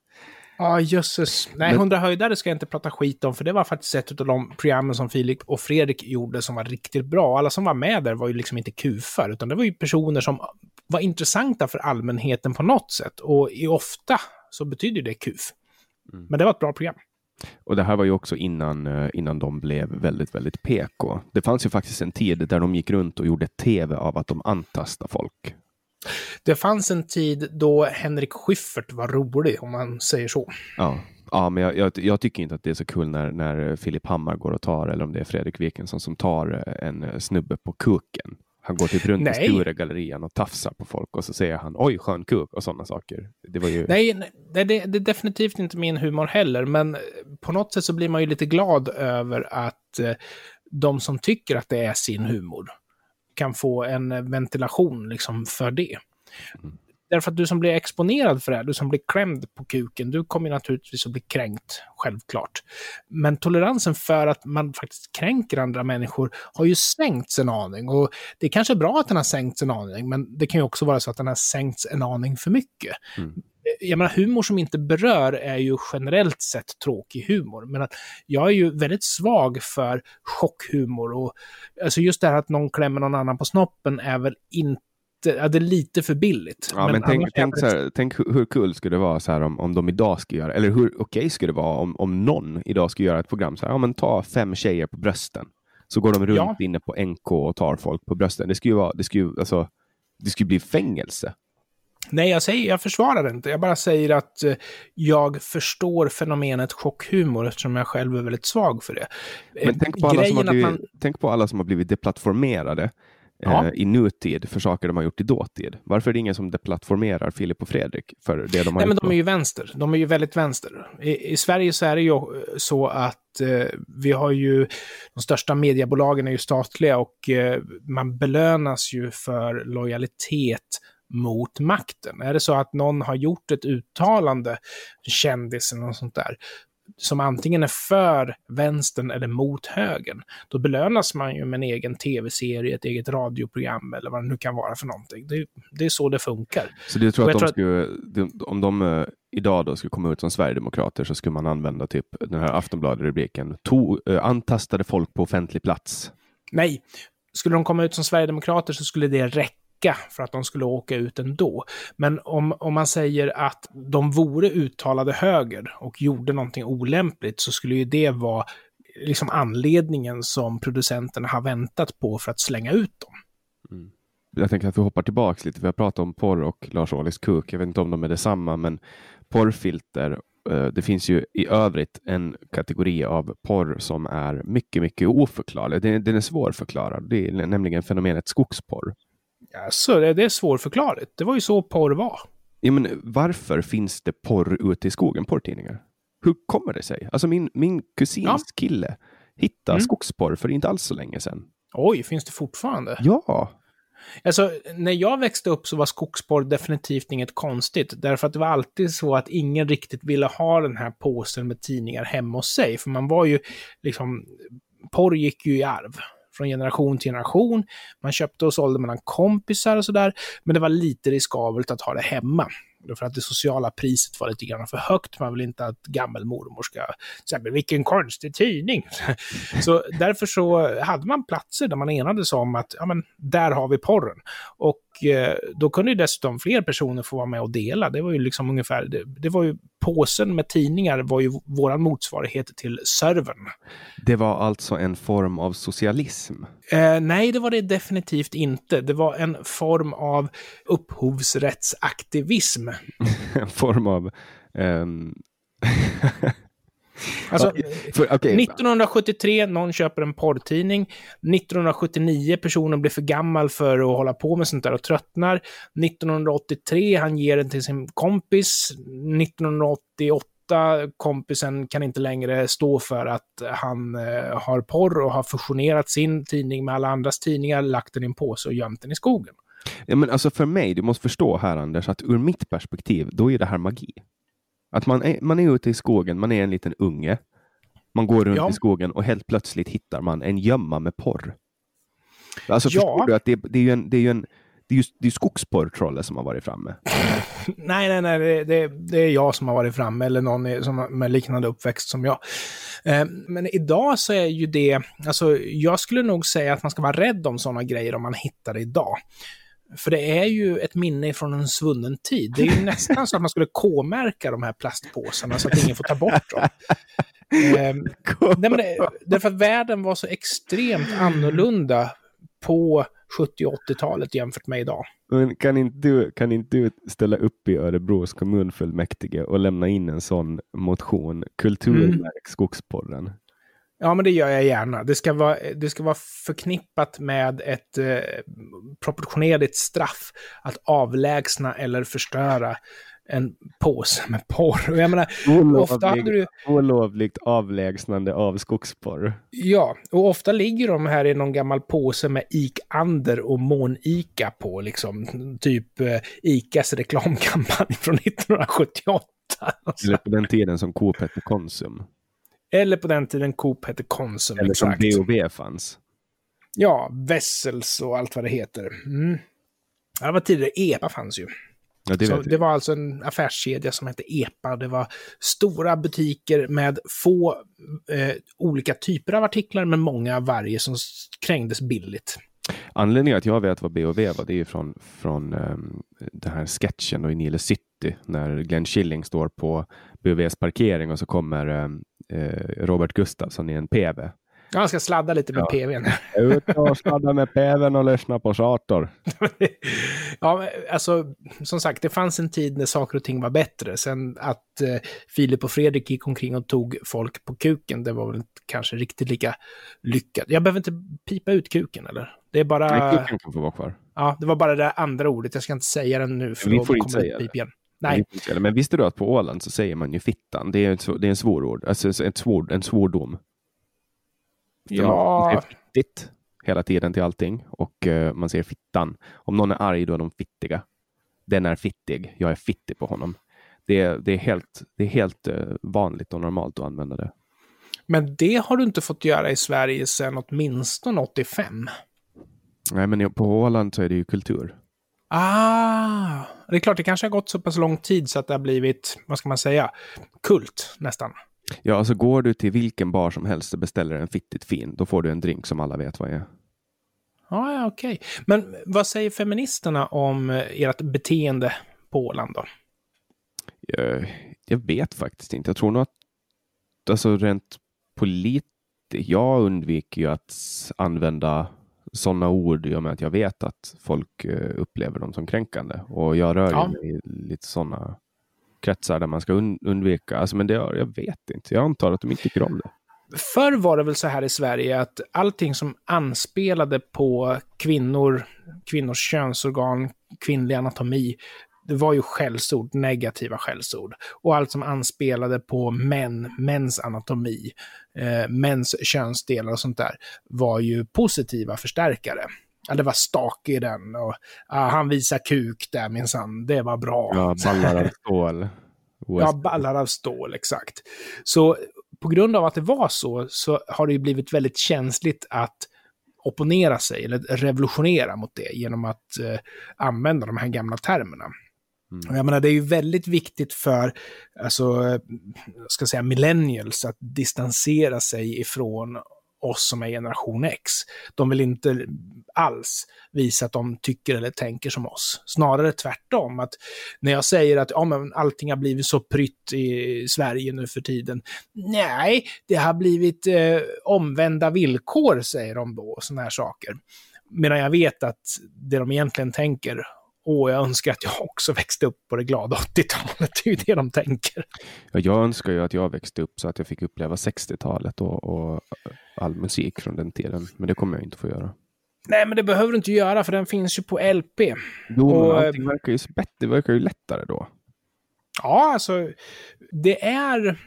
Ja, ah, jösses. Nej, Men... 100 höjdare ska jag inte prata skit om, för det var faktiskt ett av de programmen som Filip och Fredrik gjorde som var riktigt bra. Alla som var med där var ju liksom inte kufar, utan det var ju personer som var intressanta för allmänheten på något sätt. Och i ofta så betyder det kuf. Mm. Men det var ett bra program. Och det här var ju också innan, eh, innan de blev väldigt, väldigt PK. Det fanns ju faktiskt en tid där de gick runt och gjorde tv av att de antastade folk. Det fanns en tid då Henrik Schyffert var rolig, om man säger så. Ja, ja men jag, jag, jag, tycker inte att det är så kul när, när Filip Hammar går och tar, eller om det är Fredrik Wikingsson som tar en snubbe på kuken. Han går typ runt nej. i Sturegallerian och tafsar på folk och så säger han oj skön kuk och sådana saker. Det var ju... Nej, nej det, det, är definitivt inte min humor heller, men på något sätt så blir man ju lite glad över att eh, de som tycker att det är sin humor kan få en ventilation liksom för det. Mm. Därför att du som blir exponerad för det här, du som blir klämd på kuken, du kommer naturligtvis att bli kränkt, självklart. Men toleransen för att man faktiskt kränker andra människor har ju sänkts en aning. Och det är kanske bra att den har sänkts en aning, men det kan ju också vara så att den har sänkts en aning för mycket. Mm. Jag menar, humor som inte berör är ju generellt sett tråkig humor. Men att jag är ju väldigt svag för chockhumor. Och, alltså just det här att någon klämmer någon annan på snoppen är väl inte ja, det är lite för billigt. Ja, men, men tänk, tänk, så här, tänk hur, kul skulle det vara så här om, om de idag skulle göra, eller hur okej okay skulle det vara om, om någon idag skulle göra ett program så här, ja men ta fem tjejer på brösten. Så går de runt ja. inne på NK och tar folk på brösten. Det skulle ju vara, det skulle alltså, det skulle bli fängelse. Nej, jag, säger, jag försvarar det inte. Jag bara säger att eh, jag förstår fenomenet chockhumor eftersom jag själv är väldigt svag för det. Men tänk på, alla som har blivit, man... tänk på alla som har blivit deplattformerade ja. eh, i nutid för saker de har gjort i dåtid. Varför är det ingen som deplattformerar Filip och Fredrik för det de har Nej, gjort? Men de är ju vänster. De är ju väldigt vänster. I, i Sverige så är det ju så att eh, vi har ju de största mediebolagen är ju statliga och eh, man belönas ju för lojalitet mot makten. Är det så att någon har gjort ett uttalande, kändis eller något sånt där, som antingen är för vänstern eller mot högern, då belönas man ju med en egen tv-serie, ett eget radioprogram eller vad det nu kan vara för någonting. Det, det är så det funkar. Så du tror att, de tror skulle, att... om de uh, idag då skulle komma ut som sverigedemokrater så skulle man använda typ den här Aftonbladet-rubriken, uh, antastade folk på offentlig plats? Nej, skulle de komma ut som sverigedemokrater så skulle det räcka vecka för att de skulle åka ut ändå. Men om, om man säger att de vore uttalade höger och gjorde någonting olämpligt så skulle ju det vara liksom anledningen som producenterna har väntat på för att slänga ut dem. Mm. Jag tänker att vi hoppar tillbaks lite. Vi har pratat om porr och Lars Ohlys kuk. Jag vet inte om de är detsamma, men porrfilter. Eh, det finns ju i övrigt en kategori av porr som är mycket, mycket oförklarlig. Den, är svårförklarad. Det är nämligen fenomenet skogsporr. Alltså, det är svårförklarligt. Det var ju så porr var. Ja, men varför finns det porr ute i skogen, porrtidningar? Hur kommer det sig? Alltså min, min kusins ja. kille hittade mm. skogsporr för inte alls så länge sedan. Oj, finns det fortfarande? Ja. Alltså, när jag växte upp så var skogsporr definitivt inget konstigt. Därför att det var alltid så att ingen riktigt ville ha den här påsen med tidningar hemma hos sig. För man var ju liksom, porr gick ju i arv från generation till generation. Man köpte och sålde mellan kompisar och sådär, men det var lite riskabelt att ha det hemma. För att det sociala priset var lite grann för högt. Man vill inte att gammelmormor ska säga vilken konstig tidning. så därför så hade man platser där man enades om att ja, men, där har vi porren. Och och eh, då kunde ju dessutom fler personer få vara med och dela. Det var ju liksom ungefär, det, det var ju påsen med tidningar var ju våran motsvarighet till servern. Det var alltså en form av socialism? Eh, nej, det var det definitivt inte. Det var en form av upphovsrättsaktivism. en form av um... Alltså, för, okay. 1973, någon köper en porrtidning. 1979, personen blir för gammal för att hålla på med sånt där och tröttnar. 1983, han ger den till sin kompis. 1988, kompisen kan inte längre stå för att han eh, har porr och har fusionerat sin tidning med alla andras tidningar, lagt den i en påse och gömt den i skogen. Ja, men alltså för mig, du måste förstå här Anders, att ur mitt perspektiv, då är det här magi. Att man är, man är ute i skogen, man är en liten unge. Man går runt ja. i skogen och helt plötsligt hittar man en gömma med porr. Alltså ja. förstår du att det, det är ju en, det är ju en det är ju det är skogsporrtrollet som har varit framme. nej, nej, nej, det, det, det, är jag som har varit framme, eller någon som med liknande uppväxt som jag. Eh, men idag så är ju det, alltså jag skulle nog säga att man ska vara rädd om sådana grejer om man hittar det idag. För det är ju ett minne från en svunnen tid. Det är ju nästan så att man skulle K-märka de här plastpåsarna så att ingen får ta bort dem. ehm, nej, men det, därför att världen var så extremt annorlunda på 70 80-talet jämfört med idag. Men kan inte, du, kan inte du ställa upp i Örebros kommunfullmäktige och lämna in en sån motion? Kulturmärk mm. skogsporren. Ja, men det gör jag gärna. Det ska vara, det ska vara förknippat med ett eh, proportionerligt straff att avlägsna eller förstöra en påse med porr. Och jag menar, olovlig, ofta hade du... Olovligt avlägsnande av skogsporr. Ja, och ofta ligger de här i någon gammal påse med Ik-Ander och Mån-Ica på, liksom. Typ eh, Icas reklamkampanj från 1978. Eller på den tiden som hette Konsum. Eller på den tiden Coop hette Konsum. Eller exakt. som B&B fanns. Ja, Vessels och allt vad det heter. Mm. Det var tidigare, EPA fanns ju. Ja, det, så det var alltså en affärskedja som hette EPA. Det var stora butiker med få eh, olika typer av artiklar, men många av varje som krängdes billigt. Anledningen att jag vet vad B&V var, det är från, från um, den här sketchen då i Nile City, när Glenn Schilling står på BVs parkering och så kommer um, eh, Robert Gustafsson i en PV. Ja, han ska sladda lite med ja. PVn. Ut och sladda med PVn och lyssna på Sator. ja, alltså som sagt, det fanns en tid när saker och ting var bättre. Sen att eh, Filip och Fredrik gick omkring och tog folk på kuken, det var väl kanske riktigt lika lyckat. Jag behöver inte pipa ut kuken, eller? Det är bara... Nej, kuken kan få vara kvar. Ja, det var bara det andra ordet. Jag ska inte säga det nu, för Vi då får säga det. Igen. Nej. Men visste du att på Åland så säger man ju fittan? Det är, ett, det är en svårord, alltså ett svår, en svordom. Ja. Man säger fittigt hela tiden till allting och uh, man säger fittan. Om någon är arg då är de fittiga. Den är fittig, jag är fittig på honom. Det är, det är helt, det är helt uh, vanligt och normalt att använda det. Men det har du inte fått göra i Sverige sedan åtminstone 85. Nej, men på Åland så är det ju kultur. Ah, det är klart, det kanske har gått så pass lång tid så att det har blivit, vad ska man säga, kult nästan. Ja, alltså går du till vilken bar som helst och beställer en fittigt fin, då får du en drink som alla vet vad är. Ah, ja, okej. Okay. Men vad säger feministerna om eh, ert beteende på Åland då? Jag, jag vet faktiskt inte. Jag tror nog att, alltså rent politiskt, jag undviker ju att använda sådana ord gör med att jag vet att folk eh, upplever dem som kränkande och jag rör ja. mig i lite sådana kretsar där man ska undvika. Alltså, men det, jag vet inte. Jag antar att de inte tycker om det. Förr var det väl så här i Sverige att allting som anspelade på kvinnor, kvinnors könsorgan, kvinnlig anatomi, det var ju skällsord, negativa skällsord. Och allt som anspelade på män, mäns anatomi, eh, mäns könsdelar och sånt där, var ju positiva förstärkare. Ja, det var stak i den och ah, han visar kuk där minsann, det var bra. Ja, ballar av stål. ja, ballar av stål, exakt. Så på grund av att det var så, så har det ju blivit väldigt känsligt att opponera sig eller revolutionera mot det genom att eh, använda de här gamla termerna. Mm. Jag menar, det är ju väldigt viktigt för, alltså, eh, ska säga millennials att distansera sig ifrån oss som är generation X. De vill inte alls visa att de tycker eller tänker som oss. Snarare tvärtom, att när jag säger att ja, men allting har blivit så prytt i Sverige nu för tiden. Nej, det har blivit eh, omvända villkor, säger de då, sådana här saker. Medan jag vet att det de egentligen tänker Åh, jag önskar att jag också växte upp på det glada 80-talet. Det är ju det de tänker. Ja, jag önskar ju att jag växte upp så att jag fick uppleva 60-talet och, och all musik från den tiden. Men det kommer jag inte få göra. Nej, men det behöver du inte göra för den finns ju på LP. Jo, och, men allting verkar ju bättre. Det verkar ju lättare då. Ja, alltså det är...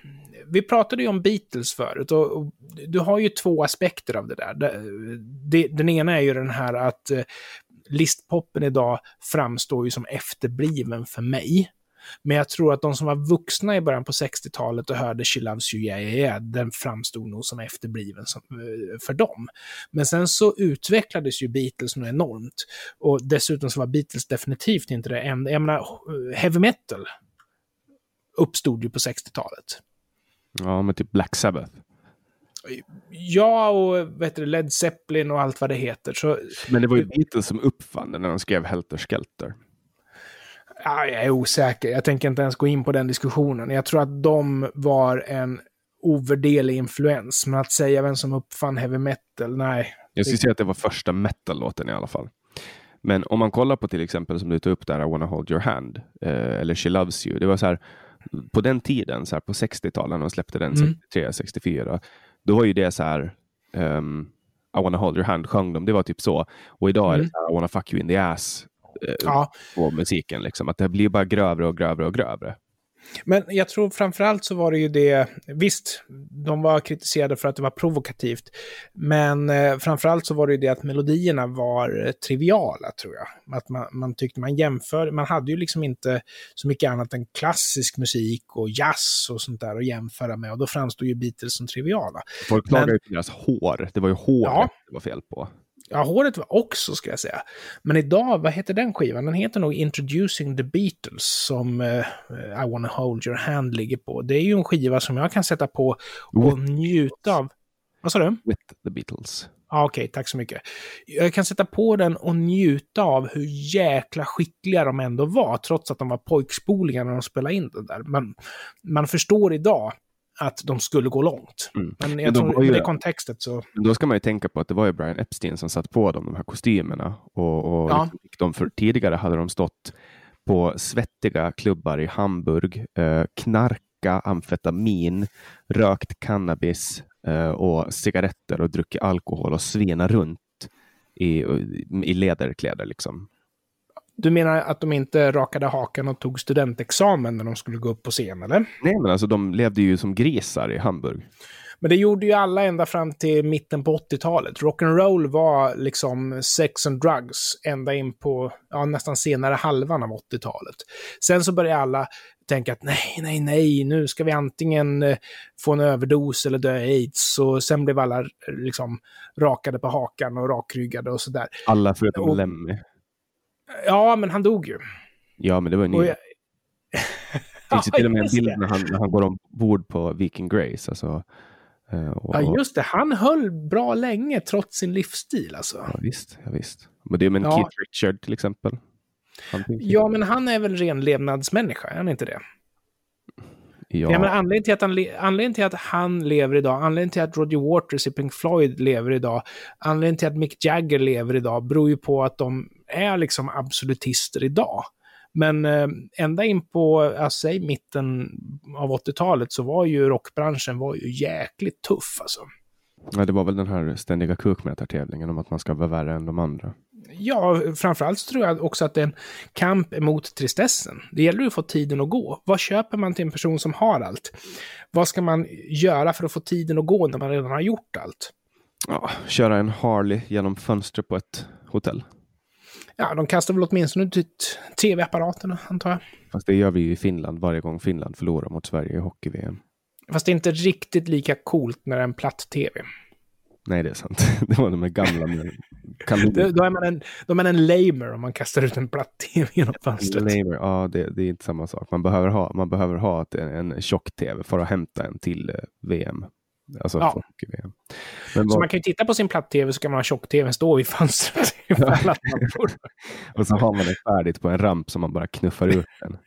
Vi pratade ju om Beatles förut och, och du har ju två aspekter av det där. Det, det, den ena är ju den här att eh, listpoppen idag framstår ju som efterbliven för mig. Men jag tror att de som var vuxna i början på 60-talet och hörde She Loves You Yeah Yeah Yeah, den framstod nog som efterbliven som, eh, för dem. Men sen så utvecklades ju Beatles nog enormt. Och dessutom så var Beatles definitivt inte det enda. Jag menar, eh, heavy metal uppstod ju på 60-talet. Ja, men typ Black Sabbath. Ja, och vet du, Led Zeppelin och allt vad det heter. Så, Men det var ju Beatles som uppfann det när de skrev Helter Skelter. Ja, jag är osäker. Jag tänker inte ens gå in på den diskussionen. Jag tror att de var en ovärderlig influens. Men att säga vem som uppfann heavy metal, nej. Jag skulle säga att det var första metal-låten i alla fall. Men om man kollar på till exempel som du tog upp där, I wanna hold your hand, eh, eller She loves you. Det var så här, på den tiden, så här, på 60-talet, när de släppte den, mm. 63, 64, då var ju det så här, um, I wanna hold your hand sjöng de, det var typ så. Och idag mm. är det mm. så här, I wanna fuck you in the ass uh, ja. på musiken. Liksom. Att det blir bara grövre och grövre och grövre. Men jag tror framförallt så var det ju det, visst, de var kritiserade för att det var provokativt, men eh, framförallt så var det ju det att melodierna var eh, triviala, tror jag. Att man, man tyckte man jämför, man hade ju liksom inte så mycket annat än klassisk musik och jazz och sånt där att jämföra med, och då framstod ju Beatles som triviala. Folk klagade ju på deras hår, det var ju håret ja. det var fel på. Ja, håret var också, ska jag säga. Men idag, vad heter den skivan? Den heter nog Introducing the Beatles, som uh, I wanna hold your hand ligger på. Det är ju en skiva som jag kan sätta på och With njuta av. Vad sa du? With the Beatles. Ah, Okej, okay, tack så mycket. Jag kan sätta på den och njuta av hur jäkla skickliga de ändå var, trots att de var pojkspolingar när de spelade in det där. Men man förstår idag att de skulle gå långt. Mm. Men jag Men tror, ju, i det kontextet så... Då ska man ju tänka på att det var ju Brian Epstein som satt på dem, de här kostymerna. Och, och ja. liksom, för tidigare hade de stått på svettiga klubbar i Hamburg, eh, knarka amfetamin, rökt cannabis eh, och cigaretter och druckit alkohol och svena runt i, i läderkläder. Liksom. Du menar att de inte rakade hakan och tog studentexamen när de skulle gå upp på scen, eller? Nej, men alltså de levde ju som grisar i Hamburg. Men det gjorde ju alla ända fram till mitten på 80-talet. Rock'n'roll var liksom sex and drugs ända in på ja, nästan senare halvan av 80-talet. Sen så började alla tänka att nej, nej, nej, nu ska vi antingen eh, få en överdos eller dö aids. Och sen blev alla liksom rakade på hakan och rakryggade och sådär. Alla förutom och, Lemmy. Ja, men han dog ju. Ja, men det var ju ny. Jag... Det finns ju till och med en bild när han, när han går ombord på Viking Grace. Alltså, eh, och, ja, just det. Han höll bra länge trots sin livsstil. Alltså. Ja, visst. Ja, visst. Men det är med ja. Keith Richard till exempel. Ja, men han är väl ren levnadsmänniska, är han inte det? Ja. ja men anledningen, till att han, anledningen till att han lever idag, anledningen till att Roger Waters i Pink Floyd lever idag, anledningen till att Mick Jagger lever idag, beror ju på att de är liksom absolutister idag. Men eh, ända in på, alltså, säg mitten av 80-talet så var ju rockbranschen var ju jäkligt tuff alltså. Ja, det var väl den här ständiga kukmätartävlingen om att man ska vara värre än de andra. Ja, framförallt så tror jag också att det är en kamp mot tristessen. Det gäller att få tiden att gå. Vad köper man till en person som har allt? Vad ska man göra för att få tiden att gå när man redan har gjort allt? Ja, köra en Harley genom fönstret på ett hotell. Ja, de kastar väl åtminstone ut tv-apparaterna, antar jag. Fast det gör vi ju i Finland varje gång Finland förlorar mot Sverige i hockey-VM. Fast det är inte riktigt lika coolt när det är en platt-tv. Nej, det är sant. Det var de här gamla med. Då är man en, då är man en lamer om man kastar ut en platt-tv genom fönstret. Lamer, ja, det, det, är inte samma sak. Man behöver ha, man behöver ha en, en tjock-tv för att hämta en till eh, VM. Alltså ja. folk-VM. Men så vad... man kan ju titta på sin platt-tv så kan man ha tjock-tv stå vid fönstret. och så har man det färdigt på en ramp som man bara knuffar ut den.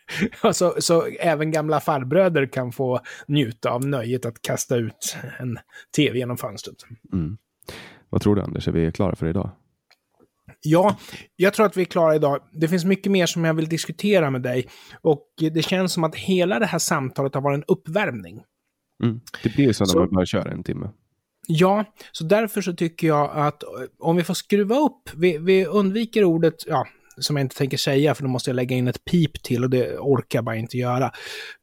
så, så även gamla farbröder kan få njuta av nöjet att kasta ut en tv genom fönstret. Mm. Vad tror du Anders, är vi klara för idag? Ja, jag tror att vi är klara idag. Det finns mycket mer som jag vill diskutera med dig. Och det känns som att hela det här samtalet har varit en uppvärmning. Mm. Det blir ju så när så, man börjar köra en timme. Ja, så därför så tycker jag att om vi får skruva upp, vi, vi undviker ordet, ja, som jag inte tänker säga för då måste jag lägga in ett pip till och det orkar jag bara inte göra.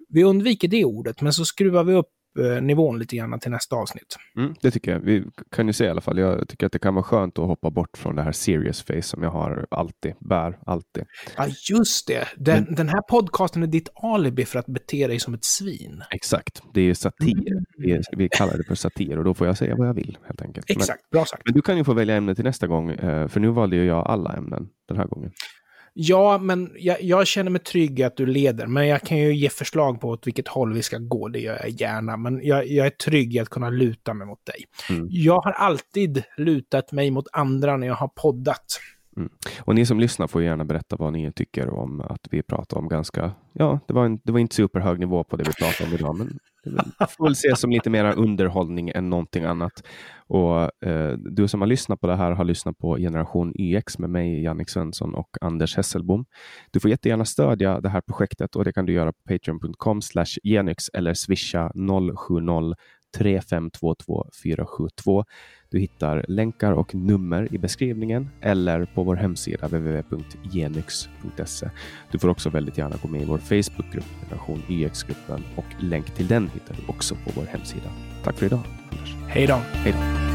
Vi undviker det ordet, men så skruvar vi upp Eh, nivån lite grann till nästa avsnitt. Mm, det tycker jag. Vi kan ju se i alla fall. Jag tycker att det kan vara skönt att hoppa bort från det här serious face som jag har alltid, bär alltid. Ja, just det. Den, mm. den här podcasten är ditt alibi för att bete dig som ett svin. Exakt. Det är satir. Mm. Vi, vi, kallar det för satir och då får jag säga vad jag vill helt enkelt. Exakt, men, bra sagt. Men du kan ju få välja ämne till nästa gång, eh, för nu valde ju jag alla ämnen den här gången. Ja, men jag, jag, känner mig trygg att du leder. Men jag kan ju ge förslag på åt vilket håll vi ska gå. Det gör jag gärna. Men jag, jag är trygg i att kunna luta mig mot dig. Mm. Jag har alltid lutat mig mot andra när jag har poddat. Mm. Och ni som lyssnar får gärna berätta vad ni tycker om att vi pratar om ganska, ja, det var, en, det var inte superhög nivå på det vi pratade om idag, men får väl ses som lite mer underhållning än någonting annat. Och eh, Du som har lyssnat på det här har lyssnat på Generation YX med mig, Jannik Svensson och Anders Hesselbom. Du får jättegärna stödja det här projektet och det kan du göra på patreon.com genyx eller swisha 070 3522 472. Du hittar länkar och nummer i beskrivningen eller på vår hemsida www.genyx.se. Du får också väldigt gärna gå med i vår Facebookgrupp, Generation YX-gruppen och länk till den hittar du också på vår hemsida. Tack för idag, Anders. Hej då. Hej då.